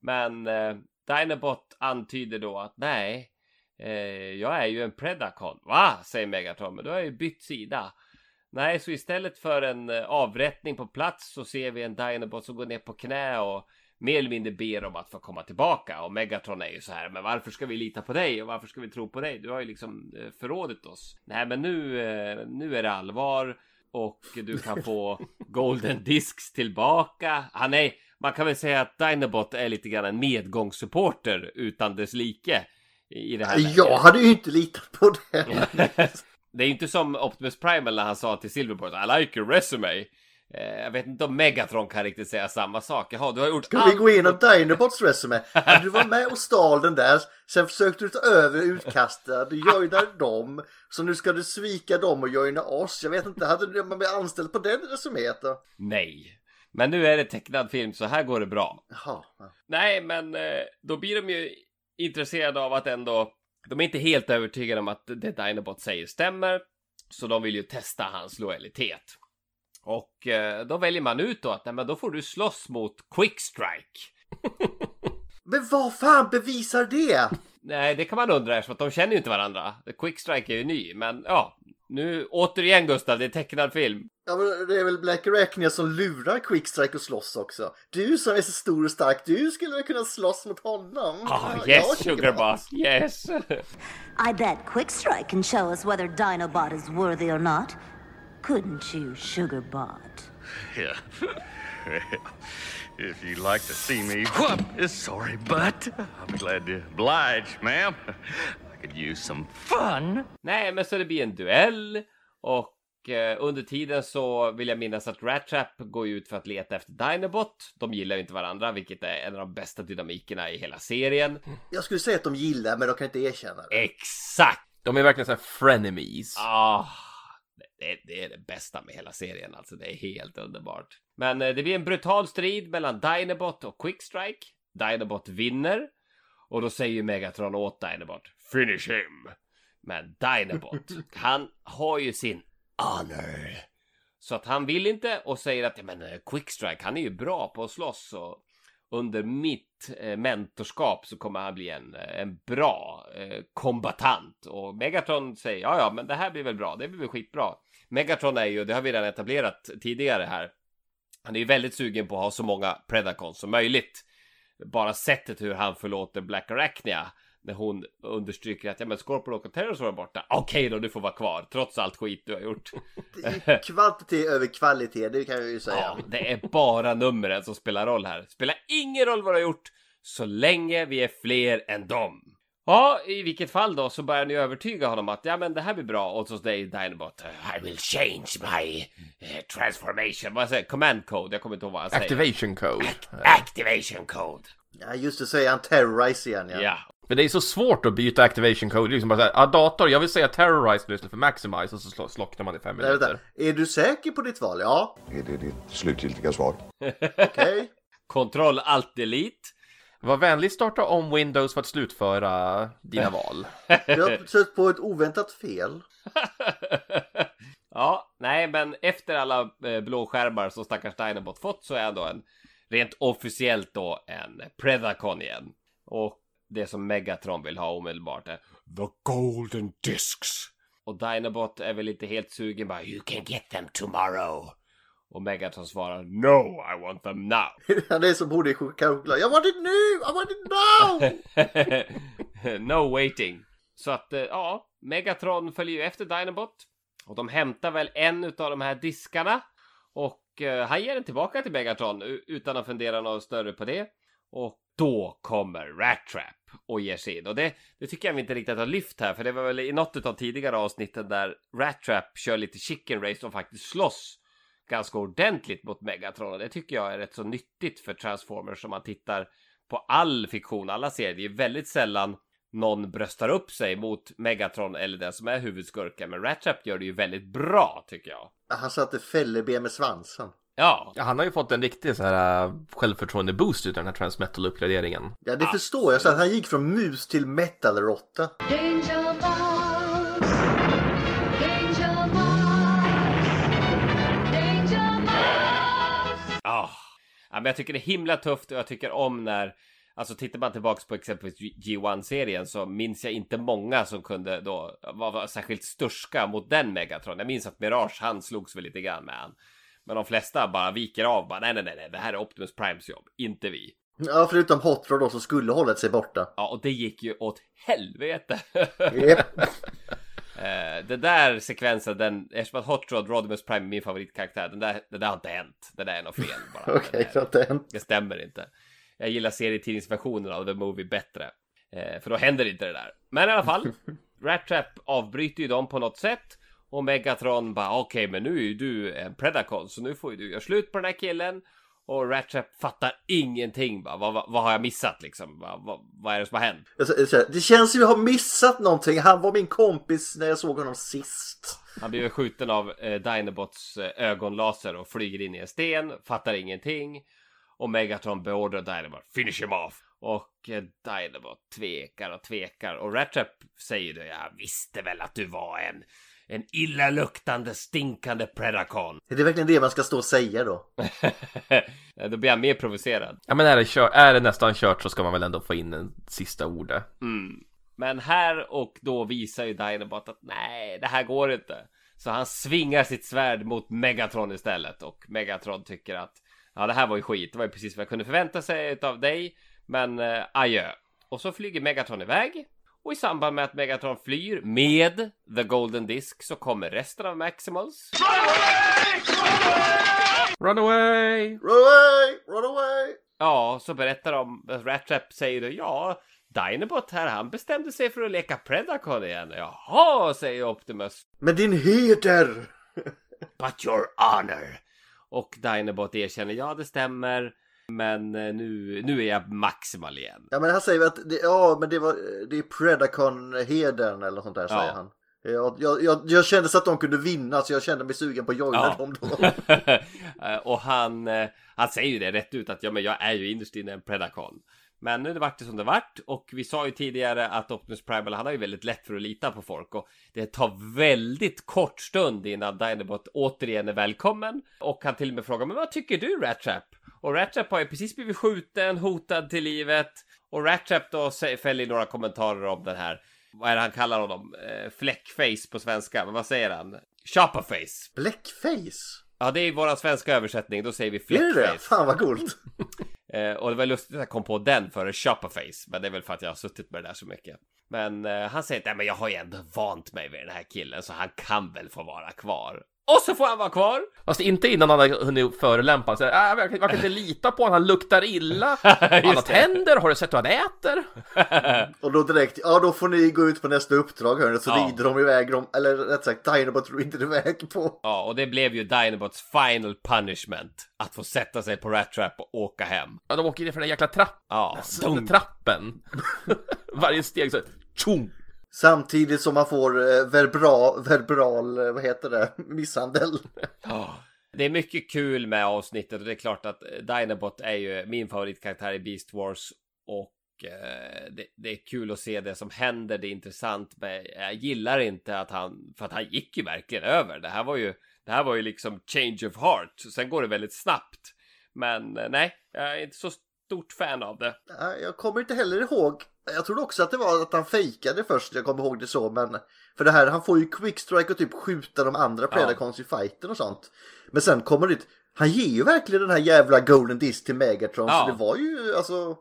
[SPEAKER 4] Men eh, Dinobot antyder då att nej, eh, jag är ju en Predacon. Va? Säger Megatron, men då har jag ju bytt sida. Nej, så istället för en eh, avrättning på plats så ser vi en Dinobot som går ner på knä och mer eller mindre ber om att få komma tillbaka. Och Megatron är ju så här, men varför ska vi lita på dig och varför ska vi tro på dig? Du har ju liksom eh, förrådit oss. Nej, men nu, eh, nu är det allvar och du kan få Golden Discs tillbaka. Han är, man kan väl säga att Dinobot är lite grann en medgångssupporter utan dess like i det här läget.
[SPEAKER 1] Jag hade ju inte litat på det.
[SPEAKER 4] Det är inte som Optimus Primal när han sa till Silverport I like your resume. Eh, jag vet inte om Megatron kan riktigt säga samma sak. Jaha, du har gjort
[SPEAKER 1] Ska vi gå igenom Dinobots resumé? Ja, Du var med och stal den där, sen försökte du ta över utkastet, du joinade dem, så nu ska du svika dem och joina oss. Jag vet inte, hade du man blivit anställd på den resuméet då?
[SPEAKER 4] Nej. Men nu är det tecknad film så här går det bra.
[SPEAKER 1] Jaha. ja.
[SPEAKER 4] Nej, men eh, då blir de ju intresserade av att ändå... De är inte helt övertygade om att det Dinobot säger stämmer. Så de vill ju testa hans lojalitet. Och eh, då väljer man ut då att nej, men då får du slåss mot Quickstrike.
[SPEAKER 1] Men vad fan bevisar det?
[SPEAKER 4] Nej, det kan man undra eftersom att de känner ju inte varandra. Quickstrike är ju ny, men ja. Nu återigen Gustav, det är tecknad film.
[SPEAKER 1] Ja men det är väl Black Arachnia som lurar Quickstrike att slåss också. Du som är så stor och stark, du skulle väl kunna slåss mot honom?
[SPEAKER 4] Ah,
[SPEAKER 1] Ja,
[SPEAKER 4] yes,
[SPEAKER 1] jag tycker
[SPEAKER 4] sugar
[SPEAKER 1] det.
[SPEAKER 4] boss, yes.
[SPEAKER 8] I bet Quickstrike can show us whether Dinobot is worthy or not. Couldn't you, Sugarbot?
[SPEAKER 2] Yeah. if you'd like to see me whoop sorry I'll be glad to oblige, ma'am. I could use some fun.
[SPEAKER 4] Nej, men så det blir en duell och eh, under tiden så vill jag minnas att Rattrap går ju ut för att leta efter Dinobot. De gillar ju inte varandra, vilket är en av de bästa dynamikerna i hela serien.
[SPEAKER 1] Jag skulle säga att de gillar men de kan inte erkänna det.
[SPEAKER 4] Exakt!
[SPEAKER 3] De är verkligen så här frenemies.
[SPEAKER 4] Ah, det, det är det bästa med hela serien, alltså. Det är helt underbart. Men eh, det blir en brutal strid mellan Dinobot och Quickstrike. Dinobot vinner. Och då säger Megatron åt Dinobot, finish him. Men Dinobot, han har ju sin honor. Så att han vill inte och säger att ja, men eh, Quickstrike, han är ju bra på att slåss och under mitt eh, mentorskap så kommer han bli en, eh, en bra eh, kombatant. Och Megatron säger ja, ja, men det här blir väl bra. Det blir väl skitbra. Megatron är ju, det har vi redan etablerat tidigare här. Han är ju väldigt sugen på att ha så många Predacons som möjligt. Bara sättet hur han förlåter Black Arachnia när hon understryker att ja men Scorpion och Pterosaur är borta. Okej då, du får vara kvar trots allt skit du har gjort.
[SPEAKER 1] Kvantitet över kvalitet, det kan jag ju säga.
[SPEAKER 4] Ja, det är bara numren som spelar roll här. Spelar ingen roll vad du har gjort så länge vi är fler än dem. Ja, i vilket fall då så börjar ni övertyga honom att ja, men det här blir bra och så säger Dinobot I will change my eh, transformation. Vad säger Command code? Jag kommer inte ihåg vad han säger.
[SPEAKER 3] Activation code.
[SPEAKER 4] Activation code.
[SPEAKER 1] Ja, just det, säger han terrorize igen ja.
[SPEAKER 4] Ja.
[SPEAKER 3] Men det är så svårt att byta activation code. Liksom bara såhär, ja dator, jag vill säga terrorize nu istället för maximize och så slocknar man i fem
[SPEAKER 1] Nej, vänta.
[SPEAKER 3] minuter.
[SPEAKER 1] Är du säker på ditt val? Ja,
[SPEAKER 9] Är det ditt slutgiltiga svar?
[SPEAKER 1] okej.
[SPEAKER 4] Kontroll alt delete.
[SPEAKER 3] Var vänlig starta om Windows för att slutföra dina val.
[SPEAKER 1] Jag har stött på ett oväntat fel.
[SPEAKER 4] ja, nej, men efter alla eh, blåskärmar som stackars Dinobot fått så är han då en rent officiellt då en Predacon igen. Och det som Megatron vill ha omedelbart är
[SPEAKER 9] The golden discs.
[SPEAKER 4] och Dinobot är väl inte helt sugen bara You can get them tomorrow. Och Megatron svarar No, I want them now.
[SPEAKER 1] Han är som borde i choklad. Jag want it nu! I want it now!
[SPEAKER 4] no waiting. Så att eh, ja, Megatron följer ju efter Dinobot. Och de hämtar väl en av de här diskarna. Och eh, han ger den tillbaka till Megatron utan att fundera något större på det. Och då kommer Rat Trap och ger sig in. Och det, det tycker jag vi inte riktigt har lyft här. För det var väl i något av tidigare avsnitten där Rat Trap kör lite chicken race och faktiskt slåss ganska ordentligt mot Megatron. Och det tycker jag är rätt så nyttigt för Transformers om man tittar på all fiktion, alla serier. Det är väldigt sällan någon bröstar upp sig mot Megatron eller den som är huvudskurken. Men Rat Trap gör det ju väldigt bra tycker jag.
[SPEAKER 1] Han satte fälleben med svansen.
[SPEAKER 4] Ja,
[SPEAKER 3] Ja, han har ju fått en riktig så här äh, självförtroende boost utav den här Transmetal-uppgraderingen.
[SPEAKER 1] Ja, det förstår jag. Så att han gick från mus till metalråtta.
[SPEAKER 4] Ah. ja, men jag tycker det är himla tufft och jag tycker om när Alltså tittar man tillbaks på exempelvis G1-serien så minns jag inte många som kunde då vara särskilt sturska mot den Megatron. Jag minns att Mirage, han slogs väl lite grann med han. Men de flesta bara viker av, bara nej, nej, nej, det här är Optimus Primes jobb, inte vi.
[SPEAKER 1] Ja, förutom Hot Rod då som skulle hållit sig borta.
[SPEAKER 4] Ja, och det gick ju åt helvete.
[SPEAKER 1] Japp.
[SPEAKER 4] Eh, den där sekvensen, den, eftersom att Hot Rod, Rodimus Prime är min favoritkaraktär, den där, det där har inte hänt. Det där är något fel bara.
[SPEAKER 1] Okej,
[SPEAKER 4] Den där-
[SPEAKER 1] så att det hänt.
[SPEAKER 4] Det stämmer inte. Jag gillar serietidningsversionen av The Movie bättre. Eh, för då händer inte det där. Men i alla fall. Rat Trap avbryter ju dem på något sätt. Och Megatron bara okej men nu är ju du en Predacon så nu får ju du göra slut på den här killen. Och Rat Trap fattar ingenting bara. Vad, vad, vad har jag missat liksom? Vad, vad, vad är det som har hänt?
[SPEAKER 1] Sa, Det känns som jag har missat någonting. Han var min kompis när jag såg honom sist.
[SPEAKER 4] Han blir skjuten av eh, Dinobots eh, ögonlaser och flyger in i en sten, fattar ingenting. Och Megatron beordrar Dinobot, finish him off! Och eh, Dinobot tvekar och tvekar. Och Rattrap säger då, jag visste väl att du var en, en illaluktande, stinkande Predacon.
[SPEAKER 1] Är det verkligen det man ska stå och säga då?
[SPEAKER 4] då blir han mer provocerad.
[SPEAKER 3] Ja men är det, kör, är det nästan kört så ska man väl ändå få in en sista ordet.
[SPEAKER 4] Mm. Men här och då visar ju Dinobot att nej, det här går inte. Så han svingar sitt svärd mot Megatron istället och Megatron tycker att ja, det här var ju skit. Det var ju precis vad jag kunde förvänta sig av dig. Men eh, adjö. Och så flyger Megatron iväg. Och i samband med att Megatron flyr med The Golden Disc så kommer resten av Maximals.
[SPEAKER 3] Run away!
[SPEAKER 1] Run away! Run away!
[SPEAKER 4] Ja, så berättar de, Rat Trap säger då, ja, Dinobot här, han bestämde sig för att leka Predacon igen. Jaha, säger Optimus.
[SPEAKER 1] Men din heder!
[SPEAKER 4] But your honor. Och Dinobot erkänner, ja det stämmer. Men eh, nu, nu är jag maximal igen.
[SPEAKER 1] Ja men han säger att det, ja men det var det är Predacon-hedern eller sånt där
[SPEAKER 4] Ja.
[SPEAKER 1] säger han. Jag, jag, jag, jag kände så att de kunde vinna så jag kände mig sugen på att joina
[SPEAKER 4] Ja.
[SPEAKER 1] dem då.
[SPEAKER 4] Eh, och han, eh, han säger ju det rätt ut att ja, men jag är ju innerst inne en Predacon. Men nu vart det som det vart och vi sa ju tidigare att Optimus Primal han har ju väldigt lätt för att lita på folk och det tar väldigt kort stund innan Dinobot återigen är välkommen och han till och med frågar men vad tycker du Rattrap? Och Rattrap har ju precis blivit skjuten, hotad till livet och Rattrap då fäller några kommentarer om den här vad är det han kallar honom? Eh, fläckface på svenska, men vad säger han? Shopperface.
[SPEAKER 1] Blackface?
[SPEAKER 4] Ja, det är vår svenska översättning. Då säger vi
[SPEAKER 1] Är det det?
[SPEAKER 4] fläckface.
[SPEAKER 1] Fan vad coolt.
[SPEAKER 4] Eh, och det var lustigt att jag kom på den före shopperface. Men det är väl för att jag har suttit med det där så mycket. Men eh, han säger att "Nej, men jag har ju ändå vant mig vid den här killen så han kan väl få vara kvar. Och så får han vara kvar!
[SPEAKER 3] Fast inte innan han har hunnit förolämpa. Så, äh, jag, kan, jag kan inte lita på honom, han luktar illa. Han har tänder, har du sett vad han äter?
[SPEAKER 1] Och då direkt, ja då får ni gå ut på nästa uppdrag hörni. Så
[SPEAKER 4] Ja.
[SPEAKER 1] rider de iväg dem, eller rätt sagt Dinobot rider iväg på.
[SPEAKER 4] Ja, och det blev ju Dinobots final punishment. Att få sätta sig på Rat Trap och åka hem.
[SPEAKER 3] Ja, de åker ner för den jäkla trapp,
[SPEAKER 4] Ja, dum.
[SPEAKER 3] trappen. Varje steg så, tjong!
[SPEAKER 1] Samtidigt som man får eh, verbra, verbral, eh, vad heter det, misshandel.
[SPEAKER 4] Ja. Det är mycket kul med avsnittet och det är klart att eh, Dinobot är ju min favoritkaraktär i Beast Wars. och det, det är kul att se det som händer. Det är intressant. Men jag gillar inte att han, för att han gick ju verkligen över. Det här var ju, det här var ju liksom change of heart. Sen går det väldigt snabbt. Men nej, jag är inte så stort fan av det.
[SPEAKER 1] Jag kommer inte heller ihåg. Jag trodde också att det var att han fejkade först. Jag kommer ihåg det så. Men för det här, han får ju quickstrike och typ skjuta de andra Predacons i fighten och sånt. Men sen kommer det. Han ger ju verkligen den här jävla golden disc till Megatron.
[SPEAKER 4] Ja.
[SPEAKER 1] Så det var ju alltså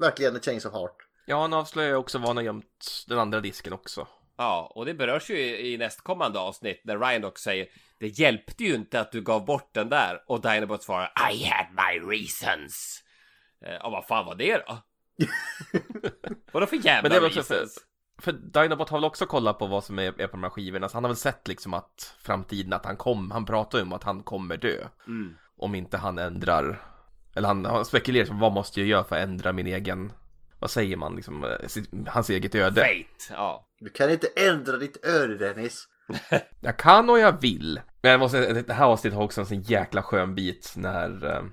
[SPEAKER 1] verkligen en change of heart.
[SPEAKER 3] Ja, han avslöjar ju också var han har gömt den andra disken också.
[SPEAKER 4] Ja, och det berörs ju i, i nästkommande avsnitt när Ryan också säger Det hjälpte ju inte att du gav bort den där och Dinobot svarar I had my reasons. Eh, Ja, vad fan var det då? Vadå för jävla
[SPEAKER 3] Men det är väl för, för Dinobot har väl också kollat på vad som är, är på de här skivorna, så han har väl sett liksom att framtiden, att han kom, han pratar ju om att han kommer dö.
[SPEAKER 4] Mm.
[SPEAKER 3] Om inte han ändrar, eller han, han spekulerar som vad måste jag göra för att ändra min egen, vad säger man liksom, eh, sitt, hans eget öde.
[SPEAKER 4] Fate, ja.
[SPEAKER 1] Du kan inte ändra ditt öde Dennis.
[SPEAKER 3] Jag kan och jag vill. Men jag måste, säga, det här avsnittet har också en sån jäkla skön bit när uh,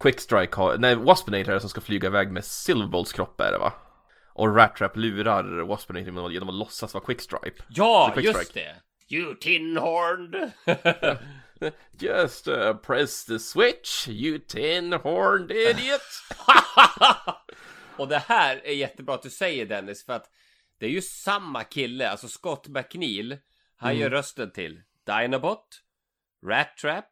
[SPEAKER 3] Quickstrike har, när Waspinator är det som ska flyga iväg med Silverbolts kropp är det va? Och Rattrap lurar Waspinator genom att- genom att låtsas vara Quickstripe.
[SPEAKER 4] Ja,
[SPEAKER 3] Quickstrike.
[SPEAKER 4] just det! You tin-horned!
[SPEAKER 3] Just uh, press the switch, you tin-horned idiot!
[SPEAKER 4] och det här är jättebra att du säger Dennis, för att det är ju samma kille, alltså Scott McNeil. Han
[SPEAKER 3] Mm.
[SPEAKER 4] gör rösten till Dinobot, Rat Trap,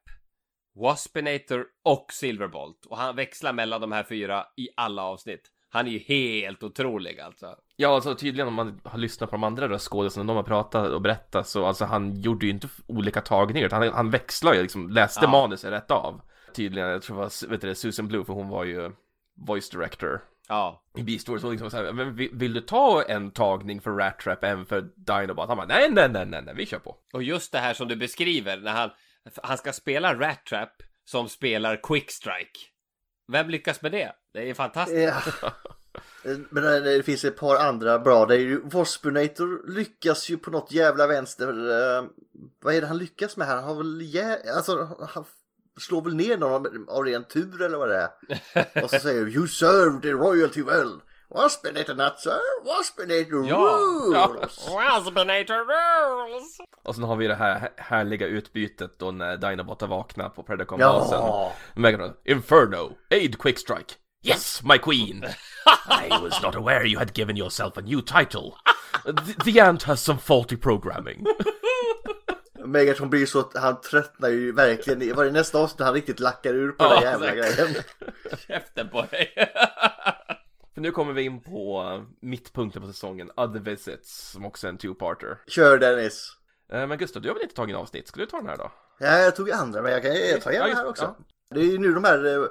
[SPEAKER 4] Waspinator och Silverbolt. Och han växlar mellan de här fyra i alla avsnitt. Han är ju helt otrolig alltså.
[SPEAKER 3] Ja, alltså tydligen om man har lyssnat på de andra röstskådespelarna, de har pratat och berättat så alltså han gjorde ju inte olika tagningar utan han, han växlade ju liksom, läste
[SPEAKER 4] Ja.
[SPEAKER 3] manuset rätt av. Tydligen, jag tror det var, vet du Susan Blue för hon var ju voice director
[SPEAKER 4] Ja.
[SPEAKER 3] i Beast Wars. Och liksom så här, men vill, vill du ta en tagning för Rat Trap, en för Dinobot? Han bara, nej, nej, nej, nej, nej, vi kör på.
[SPEAKER 4] Och just det här som du beskriver, när han, han ska spela Rat Trap som spelar Quickstrike. Vem lyckas med det? Det är fantastiskt.
[SPEAKER 1] Ja. Men det, finns ett par andra bra. Det är ju Waspinator lyckas ju på något jävla vänster. Eh, vad är det han lyckas med här? Han har väl jä... alltså, han slår väl ner någon av ren tur eller vad det är. Och så säger you served the royalty well. Waspinator not sir. Waspinator
[SPEAKER 4] Ja.
[SPEAKER 1] rules.
[SPEAKER 4] Waspinator rules!
[SPEAKER 3] Och sen har vi det här härliga utbytet då när Dinobot har vaknat på Predacon-basen.
[SPEAKER 1] Ja.
[SPEAKER 3] Megatron, Inferno, aid Quickstrike. Yes, my queen! I was not aware you had given yourself a new title. The, the ant has some faulty programming.
[SPEAKER 1] Megatron blir så att han tröttnar ju verkligen. i- Var det nästa avsnitt han riktigt lackar ur på
[SPEAKER 3] Ja,
[SPEAKER 1] den jävla grejen.
[SPEAKER 4] Käften på dig!
[SPEAKER 3] För nu kommer vi in på mittpunkten på säsongen, Other Visits, som också är en two-parter.
[SPEAKER 1] Kör Dennis.
[SPEAKER 3] Eh, Men Gustav, du har väl inte tagit en avsnitt? Ska du ta den här då?
[SPEAKER 1] Ja, jag tog andra men jag kan jag tar gärna
[SPEAKER 3] Ja, just-
[SPEAKER 1] här också.
[SPEAKER 3] ja.
[SPEAKER 1] Det är ju nu de här eh,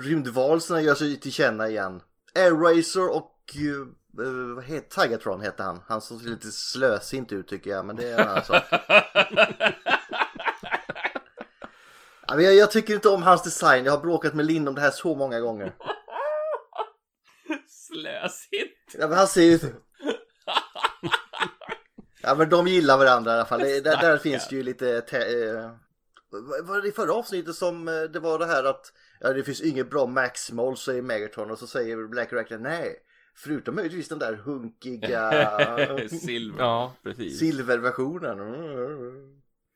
[SPEAKER 1] rymdvalserna gör sig till känna igen. Airracer och eh, eh, vad heter Tigatron heter han. Han ser lite slösint ut tycker jag men det är en annan sak. ja, jag, jag tycker inte om hans design. Jag har bråkat med Linn om det här så många gånger.
[SPEAKER 4] Slösigt!
[SPEAKER 1] Ja, men han ser ju... Ja men de gillar varandra i alla fall. Det, där, där finns det ju lite... Te- eh, var det i förra avsnittet som eh, det var det här att ja, det finns inget bra Maximal säger Megatron och så säger Black Rackler nej. Förutom möjligtvis den där hunkiga
[SPEAKER 4] Silver.
[SPEAKER 3] Ja, precis.
[SPEAKER 1] silverversionen.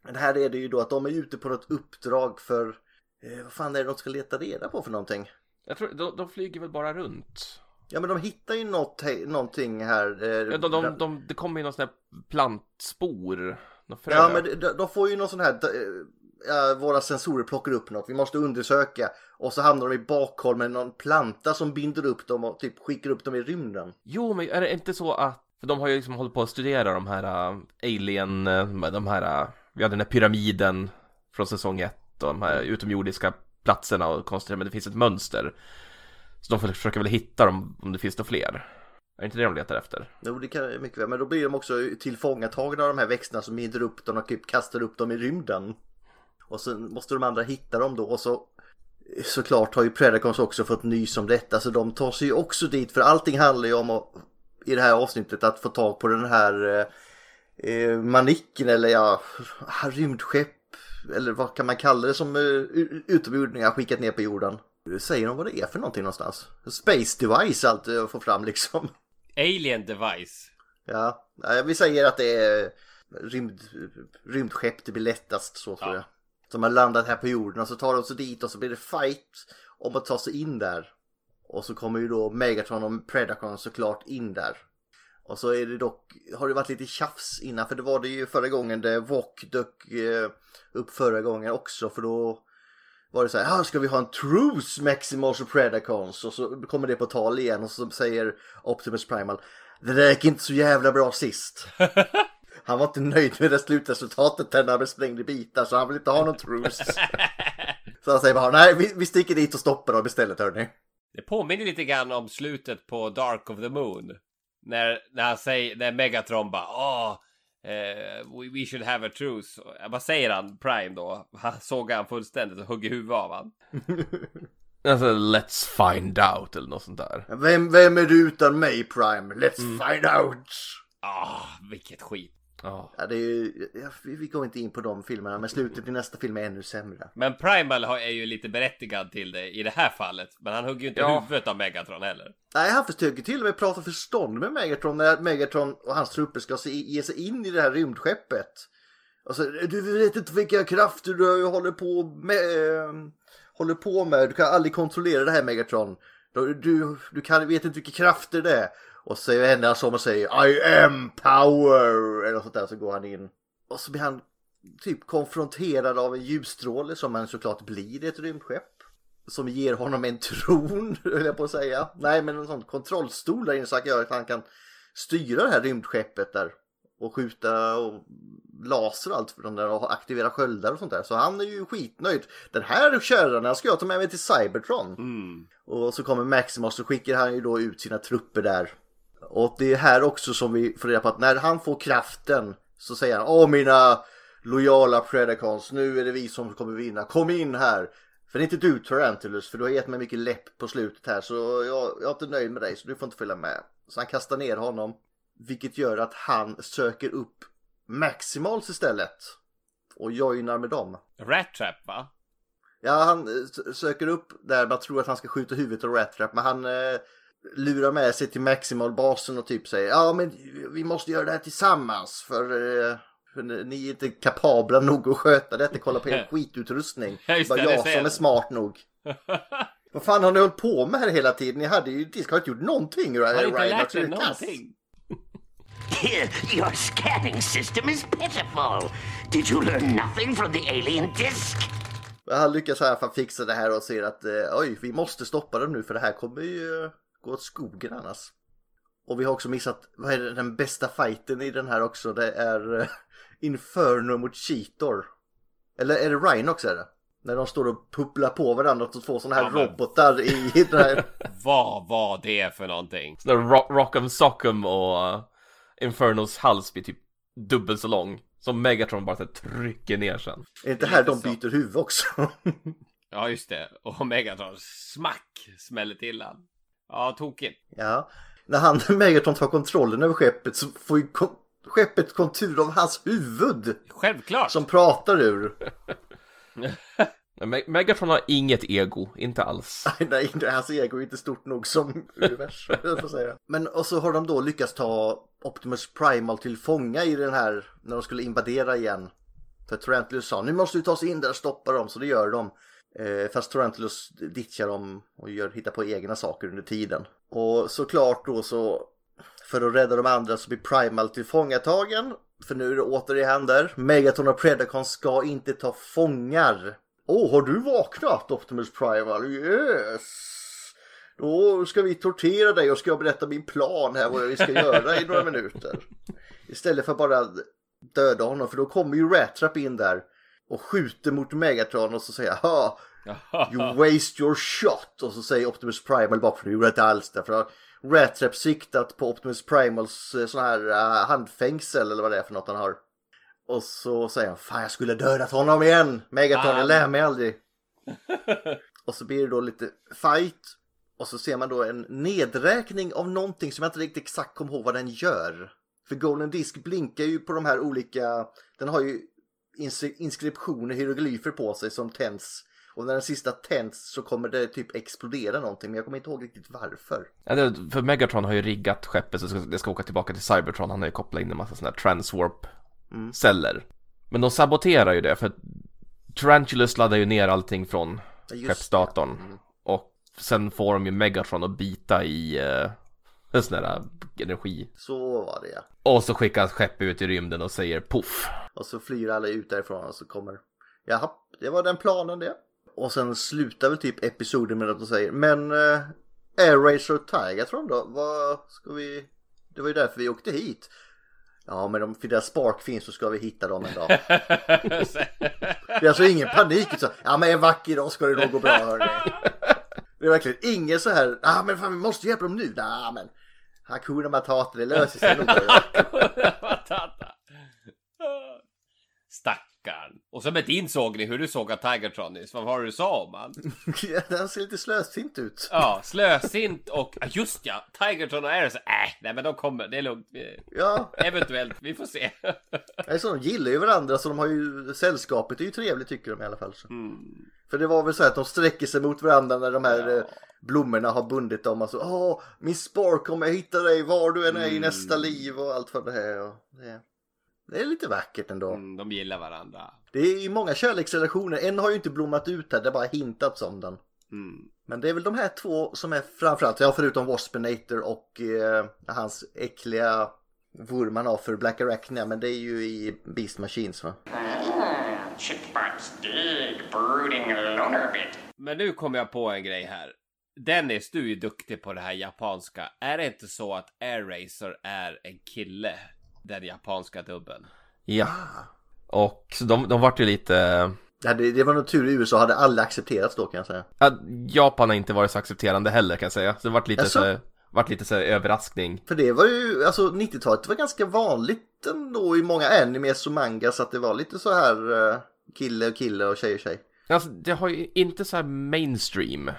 [SPEAKER 1] Men här är det ju då att de är ute på något uppdrag för eh, vad fan är det de ska leta reda på för någonting?
[SPEAKER 3] Jag tror, de, de flyger väl bara runt?
[SPEAKER 1] Ja men de hittar ju något, någonting här. eh,
[SPEAKER 3] Ja, de, de, de, det kommer ju någon sån här plantspor.
[SPEAKER 1] Ja men de, de får ju någon sån här, ja, våra sensorer plockar upp något, vi måste undersöka och så hamnar de i bakhåll med någon planta som binder upp dem och typ skickar upp dem i rymden.
[SPEAKER 3] Jo, men är det inte så att för de har ju liksom hållit på att studera de här uh, alien, uh, de här, vi hade den här pyramiden från säsong ett och de här utomjordiska platserna och konstatera men det finns ett mönster. Så de försöker väl hitta dem om det finns några fler. Är det inte det de letar efter?
[SPEAKER 1] Jo det kan mycket väl, men då blir de också tillfångatagna av de här växterna som binder upp dem och typ kastar upp dem i rymden. Och sen måste de andra hitta dem då och så såklart har ju Predacons också fått nys om detta så de tar sig ju också dit för allting handlar ju om att, i det här avsnittet att få tag på den här eh, eh manicken eller ja, rymdskepp eller vad kan man kalla det som eh, utomjordingar skickat ner på jorden. Säger de vad det är för någonting någonstans? Space device allt jag får fram liksom.
[SPEAKER 4] Alien device.
[SPEAKER 1] Ja, vi säger att det är rymd, rymdskepp, det blir lättast så tror
[SPEAKER 4] Ja.
[SPEAKER 1] jag. Som har landat här på jorden och så tar de sig dit och så blir det fight om att ta sig in där. Och så kommer ju då Megatron och Predacon såklart in där. Och så är det dock, har det varit lite tjafs innan för det var det ju förra gången det Vok dök eh, upp förra gången också för då var det så här, ah, ska vi ha en truce Maximals och Predacons? Och så kommer det på tal igen och så säger Optimus Primal, det där gick inte så jävla bra sist. Han var inte nöjd med det slutresultatet där när han blev sprängd i bitar så han vill inte ha någon truce. så han säger bara, nej vi, vi sticker dit och stoppar dem istället hörni.
[SPEAKER 4] Det påminner lite grann om slutet på Dark of the Moon. När, när han säger, när Megatron bara åh, we, we should have a truce. Och, Vad säger han, Prime då? Han såg han fullständigt och hugger huvudet av han.
[SPEAKER 3] Alltså, let's find out eller något sånt där.
[SPEAKER 1] Vem, vem är du utan mig Prime? Let's find out!
[SPEAKER 4] Ah, vilket skit.
[SPEAKER 3] Ja.
[SPEAKER 1] Ja, det är ju, ja, vi, vi går inte in på de filmerna men slutet i nästa film är ännu sämre.
[SPEAKER 4] Men Primal har- är ju lite berättigad till det i det här fallet. Men han hugger ju inte
[SPEAKER 3] Ja.
[SPEAKER 4] huvudet av Megatron heller.
[SPEAKER 1] Nej, han försöker till och med prata förstånd med Megatron när Megatron och hans trupper ska se, ge sig in i det här rymdskeppet. Och så, du vet inte vilka krafter du håller på med. eh, håller på med. Du kan aldrig kontrollera det här Megatron. Du, du, du kan, vet inte vilka krafter det är. Och så vänder han sig om och säger I am power. Eller något sånt där så går han in. Och så blir han typ konfronterad av en ljusstråle som han såklart blir i ett rymdskepp. Som ger honom en tron, höll jag på att säga. Nej, men en sån kontrollstol där inne så att han kan styra det här rymdskeppet där. Och skjuta och laser och allt för dem där och aktivera sköldar och sånt där. Så han är ju skitnöjd. Den här kärran den ska jag ta med mig till Cybertron. Och så kommer Maximus och skickar han ju då ut sina trupper där. Och det är här också som vi får reda på att när han får kraften så säger han Åh mina lojala Predacons, nu är det vi som kommer vinna. Kom in här! För det är inte du Tarantulus, för du har gett mig mycket läpp på slutet här så jag, jag är inte nöjd med dig så du får inte följa med. Så han kastar ner honom. Vilket gör att han söker upp Maximals istället. Och joinar med dem.
[SPEAKER 4] Rat Trap va?
[SPEAKER 1] Ja, han eh, söker upp där man tror att han ska skjuta huvudet av Rat Trap, men han eh, lurar med sig till Maximal-basen och typ säger ja men vi måste göra det här tillsammans för, eh, för ni är inte kapabla nog att sköta detta, kolla på er skitutrustning.
[SPEAKER 4] Ja, just
[SPEAKER 1] Bara
[SPEAKER 4] det, det
[SPEAKER 1] jag som är smart nog. Vad fan har ni hållit på med här hela tiden? Ni hade ju Disk har inte gjort någonting.
[SPEAKER 4] Har inte lärt
[SPEAKER 1] kass.
[SPEAKER 4] någonting.
[SPEAKER 5] Your scanning system is pitiful. Did you learn nothing from the alien disc?
[SPEAKER 1] Han lyckas i alla fall fixa det här och ser att eh, oj, vi måste stoppa dem nu för det här kommer ju eh, gå åt skogen annars. Och vi har också missat, vad är det, den bästa fighten i den här också? Det är eh, Inferno mot Cheetor. Eller är det Rhinox är det? När de står och pupplar på varandra och två sådana här
[SPEAKER 4] Ja,
[SPEAKER 1] robotar i den här...
[SPEAKER 4] Vad var det för någonting?
[SPEAKER 3] Så när Rock, Rock'em Sock'em och uh, Infernos hals blir typ dubbelt så lång. Som Megatron bara trycker ner sen.
[SPEAKER 1] Är det inte här de
[SPEAKER 4] så.
[SPEAKER 1] byter huvud också?
[SPEAKER 4] Ja just det. Och Megatron smack smäller till han. Ja, tokigt.
[SPEAKER 1] ja. När han, Megatron tar kontrollen över skeppet så får ju kon- skeppet kontur av hans huvud.
[SPEAKER 4] Självklart.
[SPEAKER 1] Som pratar ur.
[SPEAKER 3] Men Me- Megatron har inget ego, inte alls.
[SPEAKER 1] Nej, nej, hans ego är inte stort nog som universum, säga. Men och så har de då lyckats ta Optimus Primal till fånga i den här, när de skulle invadera igen. För Tarantelus sa, nu måste vi ta oss in där och stoppa dem, så det gör de. Eh, fast Tarantelus ditchar dem och gör, hittar på egna saker under tiden. Och såklart då så, för att rädda de andra så blir Primal tillfångatagen. För nu är det återigen där. Megaton och Predacon ska inte ta fångar. Åh, har du vaknat Optimus Primal? Yes! Då ska vi tortera dig och ska jag berätta min plan här vad vi ska göra i några minuter. Istället för bara döda honom för då kommer ju Rattrap in där och skjuter mot Megatron och så säger ha You waste your shot och så säger Optimus Primal bara för det gjorde jag inte alls det. För att Rattrap siktat på Optimus Primals eh, sån här uh, handfängsel eller vad det är för något han har. Och så säger han fan jag skulle dödat honom igen. Megatron jag lär mig aldrig. och så blir det då lite fight. Och så ser man då en nedräkning av någonting som jag inte riktigt exakt kommer ihåg vad den gör. För Golden Disk blinkar ju på de här olika, den har ju inskriptioner, hieroglyfer på sig som tänds. Och när den sista tänds så kommer det typ explodera någonting men jag kommer inte ihåg riktigt varför.
[SPEAKER 3] Ja, det, för Megatron har ju riggat skeppet så det ska, det ska åka tillbaka till Cybertron. Han har ju kopplat in en massa sådana här transwarp-celler. Men de saboterar ju det för att Tarantulus laddar ju ner allting från
[SPEAKER 1] just
[SPEAKER 3] skeppsdatorn. Och sen får de ju Megatron att bita i uh, en sån där energi.
[SPEAKER 1] Så var det ja.
[SPEAKER 3] Och så skickas skeppet ut i rymden och säger poff.
[SPEAKER 1] Och så flyr alla ut därifrån och så kommer Jaha, det var den planen det. Och sen slutar väl typ episoden med att de säger Men uh, Air Racer och Tigatron då? Vad ska vi Det var ju därför vi åkte hit. Ja men om deras spark finns så ska vi hitta dem en dag. Det är alltså ingen panik. Så, ja men en vacker dag ska det nog gå bra hörni. Det är verkligen ingen så här. Ah, men fan vi måste hjälpa dem nu. Nej men. Hakuna Matata det löser sig nog.
[SPEAKER 4] Matata. Stackarn. Och så med din sågning, hur du sågar Tigertron nyss. Vad var det du sa om han?
[SPEAKER 1] Den ser lite slösint ut.
[SPEAKER 4] Ja, slösint och ja, just ja, Tigertron och Ares. Äh, nej men de kommer, det är lugnt.
[SPEAKER 1] Ja.
[SPEAKER 4] Eventuellt, vi får se.
[SPEAKER 1] Nej, så de gillar ju varandra så de har ju sällskapet är ju trevligt tycker de i alla fall.
[SPEAKER 4] Mm.
[SPEAKER 1] För det var väl så att de sträcker sig mot varandra när de här eh, blommorna har bundit dem. Alltså, åh, min spark kommer jag hitta dig var du än är i nästa liv och allt för det här. Och det, det är lite vackert ändå.
[SPEAKER 4] Mm, de gillar varandra.
[SPEAKER 1] Det är ju många kärleksrelationer. En har ju inte blommat ut här, det har bara hintats om den.
[SPEAKER 4] Mm.
[SPEAKER 1] Men det är väl de här två som är framförallt, ja förutom Waspinator och eh, hans äckliga vurm han har för Black Arachnia. Men det är ju i Beast Machines va?
[SPEAKER 7] Ah.
[SPEAKER 4] Men nu kom jag på en grej här. Dennis, du är ju duktig på det här japanska. Är det inte så att Air Racer är en kille? Den japanska dubben.
[SPEAKER 3] Ja. Och så de, de vart ju lite...
[SPEAKER 1] Det, hade, det var nog tur i USA, hade aldrig accepterats då kan jag säga.
[SPEAKER 3] Ja, Japan har inte varit så accepterande heller kan jag säga. Så det vart lite
[SPEAKER 1] Jaså?
[SPEAKER 3] så, vart lite så här överraskning.
[SPEAKER 1] För det var ju, alltså 90-talet var ganska vanligt ändå i många animes och mangas att det var lite så här eh, kille och kille och tjej och tjej.
[SPEAKER 3] Alltså det har ju inte så här mainstream.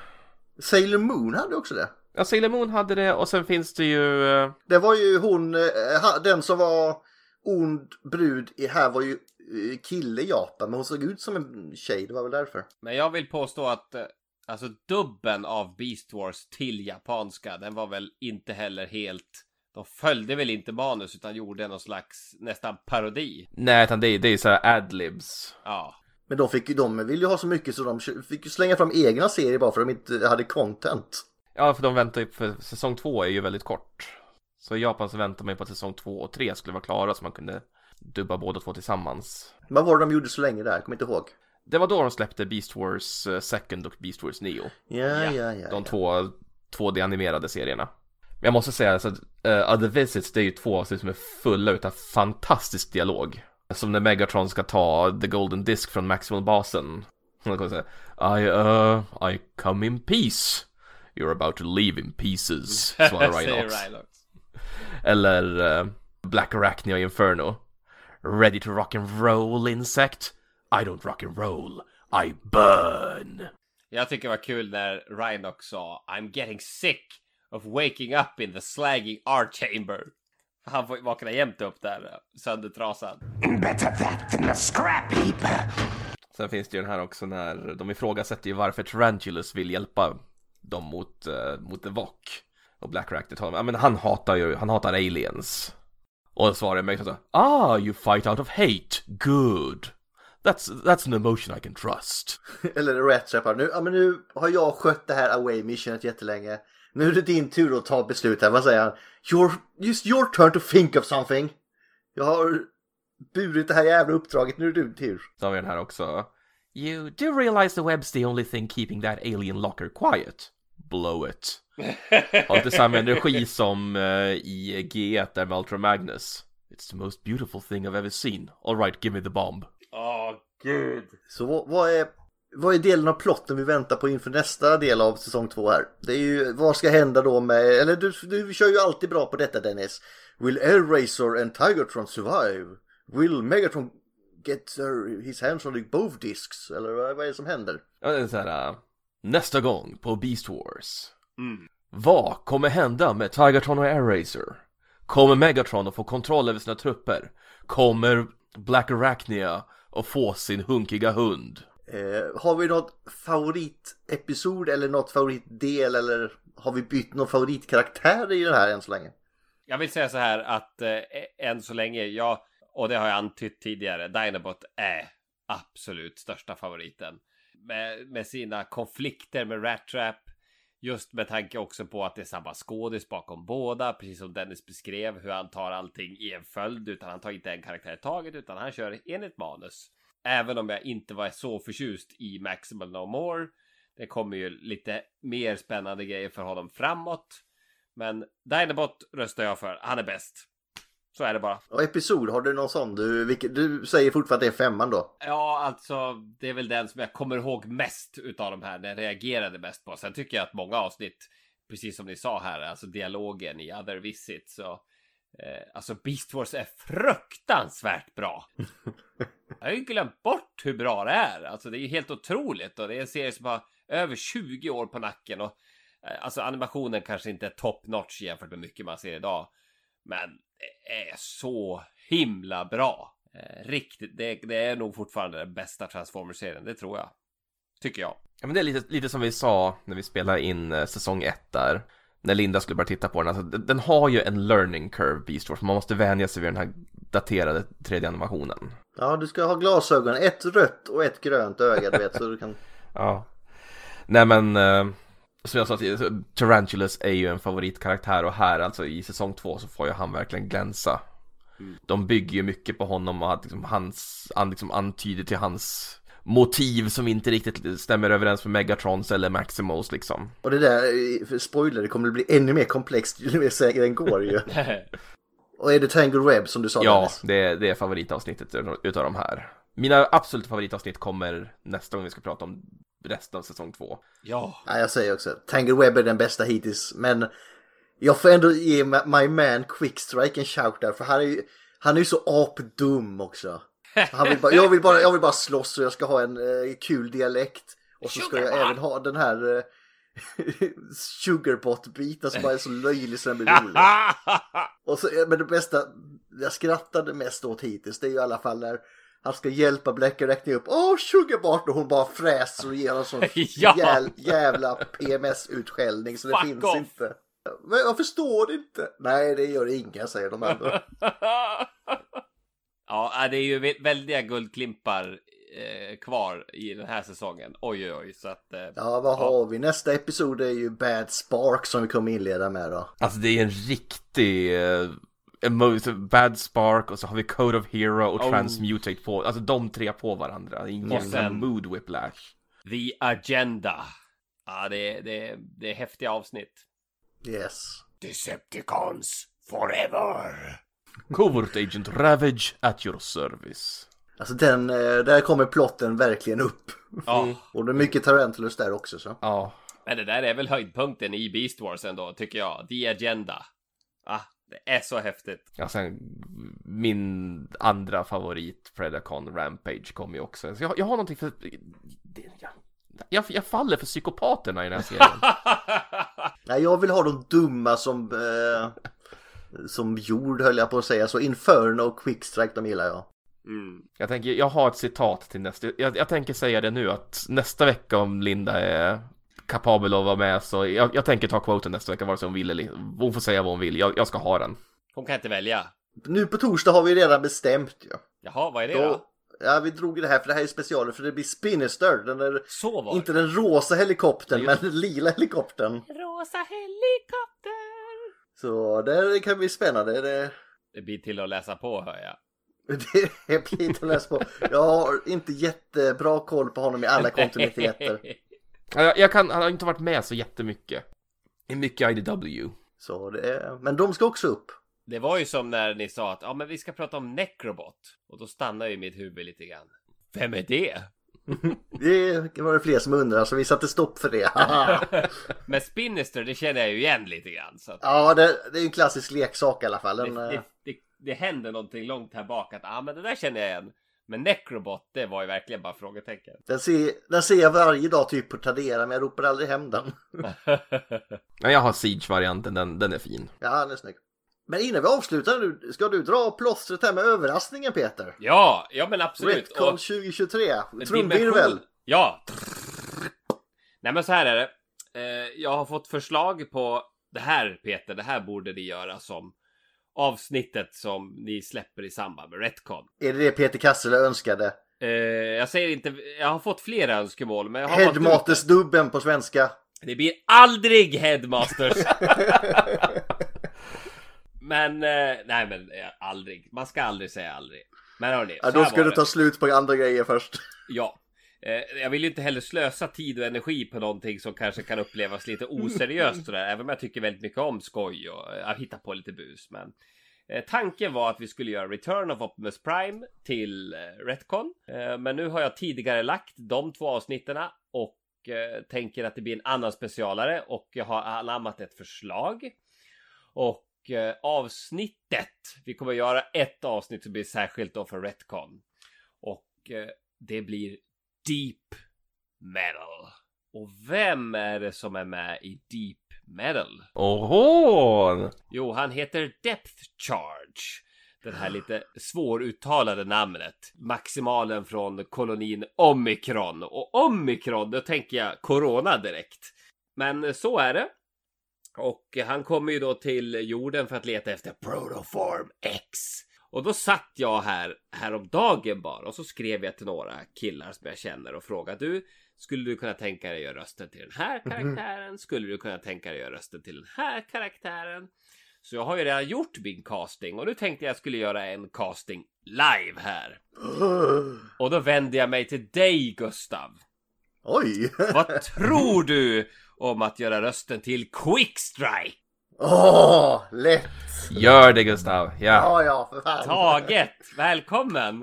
[SPEAKER 1] Sailor Moon hade också det.
[SPEAKER 3] Ja, Sailor Moon hade det och sen finns det ju... eh,
[SPEAKER 1] Det var ju hon, eh, den som var ond brud i här var ju eh, kille i Japan, men hon såg ut som en tjej, det var väl därför.
[SPEAKER 4] Men jag vill påstå att alltså dubben av Beast Wars till japanska, den var väl inte heller helt... De följde väl inte manus utan gjorde någon slags nästan parodi.
[SPEAKER 3] Nej, utan det, är- det är så här adlibs.
[SPEAKER 4] Ja.
[SPEAKER 1] Men de, fick ju, de ville ju ha så mycket så de fick ju slänga fram egna serier bara för att de inte hade content.
[SPEAKER 3] Ja, för de väntar ju, för säsong två är ju väldigt kort. Så i Japan så väntar man ju på att säsong två och tre skulle vara klara så man kunde dubba båda två tillsammans.
[SPEAKER 1] Vad var det de gjorde så länge där? Jag kommer inte ihåg.
[SPEAKER 3] Det var då de släppte Beast Wars eh, Second och Beast Wars Neo.
[SPEAKER 1] Ja, ja, ja. ja,
[SPEAKER 3] De två 2D-animerade serierna. Men jag måste säga så att uh, Other Visits det är ju två avsnitt som är fulla utav fantastisk dialog. Som när Megatron ska ta The Golden Disc från Maximal-basen. I, uh, I come in peace. You're about to leave in pieces. Svarar Rhinox.
[SPEAKER 4] Rhinox.
[SPEAKER 3] Eller uh, Black Arachnia Inferno. Ready to rock and roll insect? I don't rock and roll. I burn.
[SPEAKER 4] Jag tycker det var kul när Rhinox sa I'm getting sick of waking up in the slagging art chamber. Han får vakna jämt upp där, eh, söndertrasad.
[SPEAKER 5] Better that than a scrap heap.
[SPEAKER 3] Sen finns det ju den här också när de ifrågasätter ju varför Tarantulus vill hjälpa dem mot, uh, mot The Vok. Och Black Rack talar ja men han hatar ju, han hatar aliens. Och svarar mig så ah you fight out of hate, good. That's, that's an emotion I can trust.
[SPEAKER 1] Eller Rat Trap här. nu, ja, men nu har jag skött det här away missionet jättelänge. Nu är det din tur att ta beslut här. Vad säger han? Your, just your turn to think of something. Jag har burit det här jävla uppdraget. Nu är det din tur.
[SPEAKER 3] Så har vi den här också. You do realize the web's the only thing keeping that alien locker quiet? Blow it. Har inte samma energi som eh, i G1 där med Ultra Magnus. It's the most beautiful thing I've ever seen. Alright, give me the bomb.
[SPEAKER 4] Åh, gud.
[SPEAKER 1] Så vad, vad är... Vad är delen av plotten vi väntar på inför nästa del av säsong två här? Det är ju, vad ska hända då med, eller du, du kör ju alltid bra på detta Dennis. Will Air Racer and Tigertron survive? Will Megatron get uh, his hands on the both discs? Eller vad, vad är det som händer?
[SPEAKER 3] Ja, det är så här, äh, nästa gång på Beast Wars. Vad kommer hända med Tigertron och Air Racer? Kommer Megatron att få kontroll över sina trupper? Kommer Black Arachnia att få sin hunkiga hund?
[SPEAKER 1] Eh, har vi något favoritepisod eller något favoritdel eller har vi bytt någon favoritkaraktär i den här än så länge?
[SPEAKER 4] Jag vill säga så här att eh, än så länge, jag, och det har jag antytt tidigare, Dinobot är absolut största favoriten. Med, med sina konflikter med Rat Trap, just med tanke också på att det är samma skådis bakom båda, precis som Dennis beskrev hur han tar allting i en följd, utan han tar inte en karaktär i taget, utan han kör enligt manus. Även om jag inte var så förtjust i Maximal No More. Det kommer ju lite mer spännande grejer för honom framåt. Men Dinobot röstar jag för. Han är bäst. Så är det bara.
[SPEAKER 1] Och episod, har du någon sån? Du, vilket, du säger fortfarande att det är femman då?
[SPEAKER 4] Ja, alltså det är väl den som jag kommer ihåg mest utav de här. Den reagerade mest på. Sen tycker jag att många avsnitt, precis som ni sa här, alltså dialogen i Other Visits så eh, alltså Beast Wars är fruktansvärt bra. jag har ju glömt bort hur bra det är. Alltså det är ju helt otroligt och det är en serie som har över 20 år på nacken och eh, alltså animationen kanske inte är top notch jämfört med mycket man ser idag. Men är så himla bra. Eh, riktigt, det, det är nog fortfarande den bästa Transformers-serien, det tror jag. Tycker jag.
[SPEAKER 3] Ja men det är lite, lite som vi sa när vi spelade in eh, säsong 1 där. När Linda skulle börja titta på den. Alltså, den, har ju en learning curve Beast Wars. Man måste vänja sig vid den här daterade 3D-animationen.
[SPEAKER 1] Ja, du ska ha glasögon. Ett rött och ett grönt öga, du vet. Så du kan...
[SPEAKER 3] Ja. Nej men, eh, som jag sa tidigare, Tarantulas är ju en favoritkaraktär och här alltså i säsong två så får ju han verkligen glänsa. De bygger ju mycket på honom och att liksom, hans, han liksom antyder till hans motiv som inte riktigt stämmer överens med Megatrons eller Maximos liksom.
[SPEAKER 1] Och det där, spoiler, det kommer bli ännu mer komplext ju mer säker den går ju. och är det Tangle Web som du sa
[SPEAKER 3] Ja, det, det är favoritavsnittet utav de här. Mina absoluta favoritavsnitt kommer nästa gång vi ska prata om resten av säsong två.
[SPEAKER 4] Ja.
[SPEAKER 1] Ja, jag säger också Tangle Web är den bästa hittills, men jag får ändå ge My Man Quickstrike en shout där, för han är ju, han är ju så apdum också. Han vill bara, jag, vill bara, jag vill bara slåss och jag ska ha en eh, kul dialekt. Och så ska jag även ha den här eh, Sugarbot-biten som bara är så löjlig så den blir rolig. Och så, men det bästa, jag skrattade mest åt hittills, det är ju i alla fall när han ska hjälpa Black att räkna upp Åh, Sugarbot! Och hon bara fräser och ger honom sån
[SPEAKER 4] Ja.
[SPEAKER 1] jävla PMS-utskällning så det
[SPEAKER 4] Fuck
[SPEAKER 1] finns
[SPEAKER 4] off.
[SPEAKER 1] inte. Men jag förstår inte. Nej, det gör inga, säger de andra.
[SPEAKER 4] ja, äh, det är ju vä- väldiga guldklimpar eh, kvar i den här säsongen. Oj, oj, oj. Så att... Eh,
[SPEAKER 1] Ja, vad har vi? Nästa episod är ju Bad Spark som vi kommer inleda med då.
[SPEAKER 3] Alltså det är en riktig emo- Bad Spark och så har vi Code of Hero och
[SPEAKER 4] Oh.
[SPEAKER 3] Transmutate på, alltså de tre på varandra. Det är en
[SPEAKER 4] Och sen-
[SPEAKER 3] mood whiplash.
[SPEAKER 4] The Agenda. Ja, det, det, det är häftiga avsnitt.
[SPEAKER 1] Yes.
[SPEAKER 9] Decepticons forever.
[SPEAKER 3] Covert Agent Ravage at your service.
[SPEAKER 1] Alltså den, eh, där kommer plotten verkligen upp.
[SPEAKER 4] Ja.
[SPEAKER 1] Och det är mycket Tarantulas där också så.
[SPEAKER 3] Ja,
[SPEAKER 4] Men det där är väl höjdpunkten i Beast Wars ändå, tycker jag. The Agenda. Ah, det är så häftigt.
[SPEAKER 3] ja sen min andra favorit Predacon Rampage kommer ju också. Så jag, jag har någonting för... Jag, jag, jag faller för psykopaterna i den här serien.
[SPEAKER 1] Nej, jag vill ha de dumma som... Eh, som jord höll jag på att säga. Så Inferno och Quickstrike, de gillar jag.
[SPEAKER 4] Mm.
[SPEAKER 3] Jag tänker, jag har ett citat till nästa, jag, jag tänker säga det nu att nästa vecka om Linda är kapabel att vara med så jag, jag tänker ta quoten nästa vecka vare sig hon vill eller hon får säga vad hon vill, jag, jag ska ha den.
[SPEAKER 4] Hon kan inte välja.
[SPEAKER 1] Nu på torsdag har vi redan bestämt ju.
[SPEAKER 4] Jaha, vad är det då?
[SPEAKER 1] Då, ja, vi drog det här för det här är specialer för det blir Spinister. Den är
[SPEAKER 4] Så var
[SPEAKER 1] inte den rosa helikoptern men den lila helikoptern.
[SPEAKER 4] Rosa helikopter.
[SPEAKER 1] Så det kan bli spännande. Det,
[SPEAKER 4] Det blir till att läsa på, hör jag.
[SPEAKER 1] det blir lite att läsa på. Jag har inte jättebra koll på honom i alla kontinuiteter.
[SPEAKER 3] Ja, Jag, jag kan, han har inte varit med så jättemycket. Det är mycket IDW.
[SPEAKER 1] Så det är, men de ska också upp.
[SPEAKER 4] Det var ju som när ni sa att ja, men vi ska prata om Necrobot. Och då stannar ju mitt huvud lite grann. Vem är det?
[SPEAKER 1] Det var det fler som undrar så vi satte stopp för det.
[SPEAKER 4] Men Spinister, det känner jag ju igen lite grann. Så att
[SPEAKER 1] ja, det, det är en klassisk leksak i alla fall. Den,
[SPEAKER 4] det, det, det, det händer någonting långt här bak att ah, men det där känner jag igen. Men Necrobot, det var ju verkligen bara frågetecken.
[SPEAKER 1] den, ser, den ser jag varje dag typ på Tradera men jag ropar aldrig hem den.
[SPEAKER 3] Ja, jag har Siege-varianten, den, den är fin.
[SPEAKER 1] Ja, den är snygg. Men innan vi avslutar nu, ska du dra plåstret här med överraskningen Peter?
[SPEAKER 4] ja, ja men absolut.
[SPEAKER 1] Retcon
[SPEAKER 4] Och
[SPEAKER 1] 2023, trumvirvel.
[SPEAKER 4] Ja! Nej men så här är det. Eh, jag har fått förslag på det här Peter, det här borde ni göra som avsnittet som ni släpper i samband med Retcon.
[SPEAKER 1] Är det det Peter Kassel önskade?
[SPEAKER 4] Eh, jag säger inte, jag har fått flera önskemål men jag har
[SPEAKER 1] Headmaters-dubben på svenska.
[SPEAKER 4] Det blir aldrig Headmasters! men, eh, nej men eh, aldrig. Man ska aldrig säga aldrig. Men hörni,
[SPEAKER 1] Ja, då ska du
[SPEAKER 4] det.
[SPEAKER 1] ta slut på andra grejer först.
[SPEAKER 4] Ja. Eh, Jag vill ju inte heller slösa tid och energi på någonting som kanske kan upplevas lite oseriöst sådär. Även om jag tycker väldigt mycket om skoj och eh, att hitta på lite bus. Men eh, tanken var att vi skulle göra Return of Optimus Prime till eh, Retcon. Eh, Men nu har jag tidigare lagt de två avsnitten och eh, tänker att det blir en annan specialare och jag har anammat ett förslag. Och eh, avsnittet, vi kommer göra ett avsnitt som blir särskilt då för Retcon. Och det blir Deep Metal. Och vem är det som är med i Deep Metal?
[SPEAKER 3] Oho!
[SPEAKER 4] Jo, han heter Depth Charge. Den här lite svåruttalade namnet. Maximalen från kolonin Omikron. Och Omikron, då tänker jag Corona direkt. Men så är det. Och han kommer ju då till jorden för att leta efter Protoform X. Och då satt jag här häromdagen bara och så skrev jag till några killar som jag känner och frågade du skulle du kunna tänka dig att göra rösten till den här karaktären? Skulle du kunna tänka dig att göra rösten till den här karaktären? Så jag har ju redan gjort min casting och nu tänkte jag skulle göra en casting live här. Och då vände jag mig till dig Gustav.
[SPEAKER 1] Oj!
[SPEAKER 4] Vad tror du om att göra rösten till Quickstrike?
[SPEAKER 1] Åh, lätt!
[SPEAKER 3] Gör det Gustav! Ja.
[SPEAKER 1] Ja, ja, för fan.
[SPEAKER 4] Taget! Välkommen!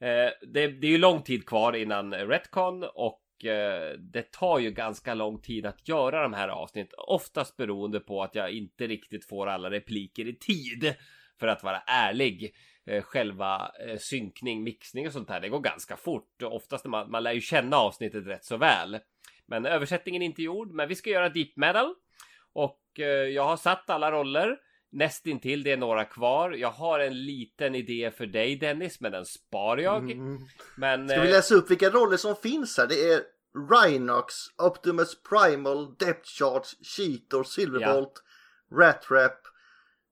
[SPEAKER 4] Eh, det, det är ju lång tid kvar innan Retcon och eh, det tar ju ganska lång tid att göra de här avsnitten. Oftast beroende på att jag inte riktigt får alla repliker i tid. För att vara ärlig. Eh, själva eh, synkning, mixning och sånt här, det går ganska fort. Oftast när man, man lär ju känna avsnittet rätt så väl. Men översättningen är inte gjord, men vi ska göra deep metal. Och eh, jag har satt alla roller. Nästintill, det är några kvar. Jag har en liten idé för dig Dennis, men den spar jag. Men...
[SPEAKER 1] Mm. Ska vi
[SPEAKER 4] eh,
[SPEAKER 1] läsa upp vilka roller som finns här? Det är Rhinox, Optimus Primal, Depth Charge, Cheetor, Silverbolt, Rat Trap,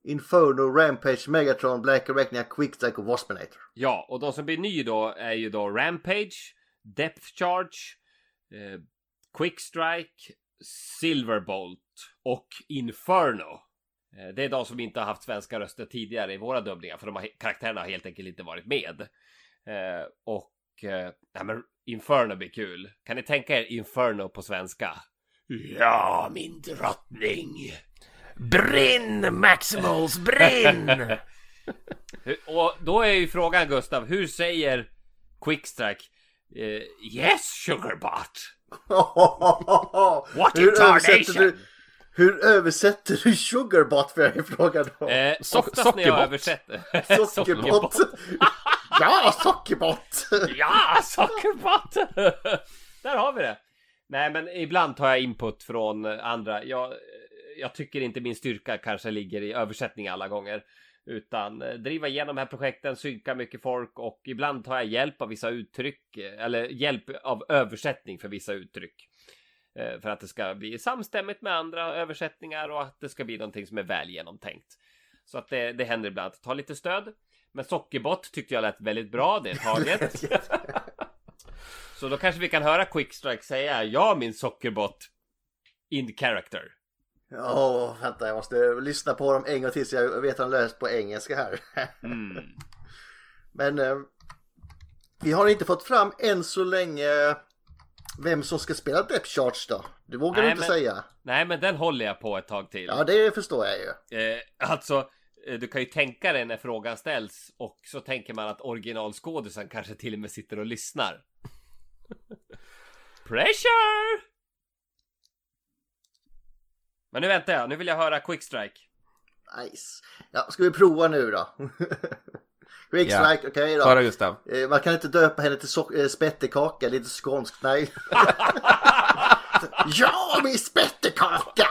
[SPEAKER 1] Inferno, Rampage, Megatron, Black Arachnia, Quickstrike och Waspinator.
[SPEAKER 4] Ja, och de som blir ny då är ju då Rampage, Depth Charge, eh, Quickstrike, Silverbolt och Inferno. Eh, det är de som inte har haft svenska röster tidigare i våra dubbningar för de har, karaktärerna har helt enkelt inte varit med. Eh, och eh, ja, men Inferno blir kul. Kan ni tänka er Inferno på svenska?
[SPEAKER 9] Ja, min drottning. Brinn, Maximals, brinn!
[SPEAKER 4] Och då är ju frågan Gustav, hur säger Quickstrike? Eh, yes Sugarbot!
[SPEAKER 9] What
[SPEAKER 1] hur, översätter du, hur översätter du Sugarbot för jag är frågan då?
[SPEAKER 4] Eh,
[SPEAKER 3] So-
[SPEAKER 4] oftast när jag
[SPEAKER 3] sockerbott.
[SPEAKER 4] översätter...
[SPEAKER 1] Sockerbot! ja, Sockerbot!
[SPEAKER 4] ja, sockerbott! Där har vi det! Nej, men ibland tar jag input från andra. Jag, jag tycker inte min styrka kanske ligger i översättning alla gånger. Utan eh, driva igenom de här projekten, synka mycket folk och ibland tar jag hjälp av vissa uttryck. eh, Eller hjälp av översättning för vissa uttryck. Eh, För att det ska bli samstämmigt med andra översättningar och att det ska bli någonting som är väl genomtänkt. Så att det, det händer ibland att ta lite stöd. Men Sockerbot tyckte jag lät väldigt bra, det är taget. Så då kanske vi kan höra Quickstrike säga ja min Sockerbot in character.
[SPEAKER 1] Åh, vänta jag måste lyssna på dem en gång till så jag vet att de löst på engelska här.
[SPEAKER 4] Mm.
[SPEAKER 1] Men eh, vi har inte fått fram än så länge vem som ska spela Depth Charge då. Det vågar du
[SPEAKER 4] Nej,
[SPEAKER 1] inte
[SPEAKER 4] men-
[SPEAKER 1] säga.
[SPEAKER 4] Nej men den håller jag på ett tag till.
[SPEAKER 1] Ja, det förstår jag ju.
[SPEAKER 4] Eh, alltså, eh, du kan ju tänka dig när frågan ställs och så tänker man att originalskådisen kanske till och med sitter och lyssnar. Pressure! Men nu väntar jag, nu vill jag höra Quickstrike.
[SPEAKER 1] Nice. Ja, ska vi prova nu då? Quick
[SPEAKER 3] Ja.
[SPEAKER 1] strike, okej
[SPEAKER 3] Svara
[SPEAKER 1] då.
[SPEAKER 3] Gustav.
[SPEAKER 1] Eh, Man kan inte döpa henne till so- eh, spettekaka, lite skånskt, nej. ja, min spettekaka!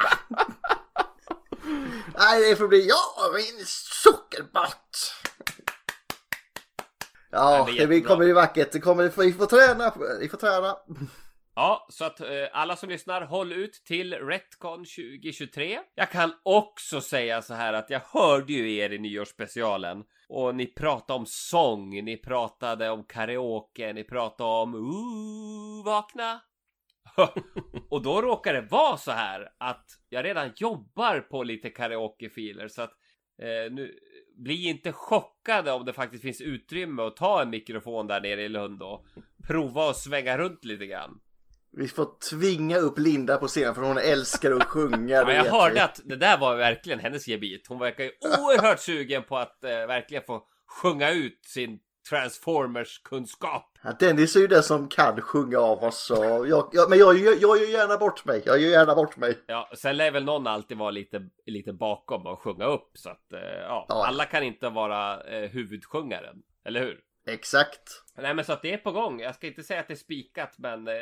[SPEAKER 1] nej, det får bli ja, min sockerbott! Ja,
[SPEAKER 4] det
[SPEAKER 1] det, vi kommer bli vackert. Det kommer, vi får träna. Vi får träna.
[SPEAKER 4] Ja, så att eh, alla som lyssnar, håll ut till Retcon 2023. Jag kan också säga så här att jag hörde ju er i nyårsspecialen och ni pratade om sång, ni pratade om karaoke, ni pratade om Ooh, vakna. och då råkar det vara så här att jag redan jobbar på lite karaokefiler så att eh, nu bli inte chockade om det faktiskt finns utrymme att ta en mikrofon där nere i Lund och prova att svänga runt lite grann.
[SPEAKER 1] Vi får tvinga upp Linda på scenen för hon älskar att sjunga.
[SPEAKER 4] Ja, jag hörde att det där var verkligen hennes gebit. Hon verkar ju oerhört sugen på att eh, verkligen få sjunga ut sin Transformers-kunskap.
[SPEAKER 1] Ja, Dennis är ju den som kan sjunga av oss. Så jag, jag, men jag, jag, jag gör gärna bort mig. Jag gör gärna bort mig.
[SPEAKER 4] Ja, sen lär väl någon alltid vara lite, lite bakom och sjunga upp så att eh, ja,
[SPEAKER 1] Ja.
[SPEAKER 4] alla kan inte vara eh, huvudsjungaren, eller hur?
[SPEAKER 1] Exakt.
[SPEAKER 4] Nej, men så att det är på gång. Jag ska inte säga att det är spikat, men eh,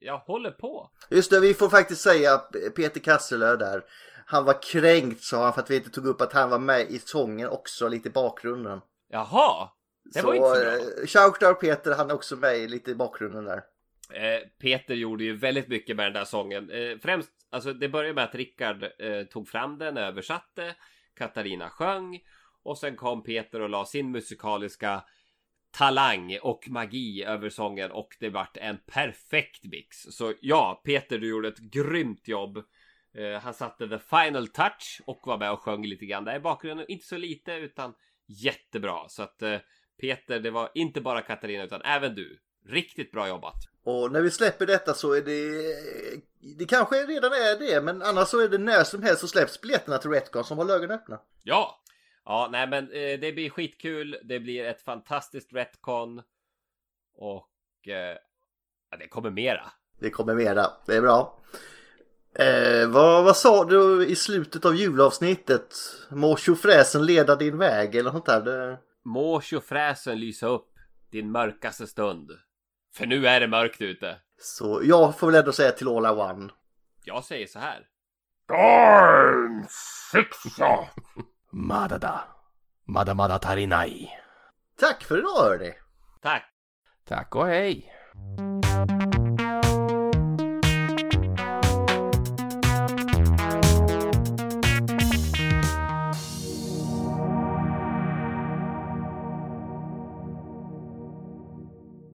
[SPEAKER 4] jag håller på.
[SPEAKER 1] Just det, vi får faktiskt säga Peter Kasselö där. Han var kränkt sa han för att vi inte tog upp att han var med i sången också lite i bakgrunden.
[SPEAKER 4] Jaha, det var inte så bra.
[SPEAKER 1] eh, Shoutout Peter, han är också med lite i bakgrunden där.
[SPEAKER 4] Eh, Peter gjorde ju väldigt mycket med den där sången. Främst, alltså det började med att Rickard tog fram den, översatte, Katarina sjöng och sen kom Peter och la sin musikaliska talang och magi över sången och det vart en perfekt mix. Så ja, Peter, du gjorde ett grymt jobb. Eh, han satte the final touch och var med och sjöng lite grann där i bakgrunden. Inte så lite utan jättebra. Så att eh, Peter, det var inte bara Katarina utan även du. Riktigt bra jobbat.
[SPEAKER 1] Och när vi släpper detta så är det... Det kanske redan är det, men annars så är det när som helst så släpps biljetterna till Retcon som har ögonen öppna.
[SPEAKER 4] Ja! Ja, nej men eh, det blir skitkul. Det blir ett fantastiskt retcon. Och eh, ja, det kommer mera.
[SPEAKER 1] Det kommer mera, det är bra. Eh, vad, vad sa du i slutet av julavsnittet? Må tjofräsen leda din väg eller något där? Det...
[SPEAKER 4] Må tjofräsen lysa upp din mörkaste stund. För nu är det mörkt ute.
[SPEAKER 1] Så jag får väl ändå säga till All I One.
[SPEAKER 4] Jag säger så här.
[SPEAKER 9] Darn fixa! Madada. Mada mada tarinai.
[SPEAKER 1] Tack för idag hörni!
[SPEAKER 4] Tack!
[SPEAKER 3] Tack och hej!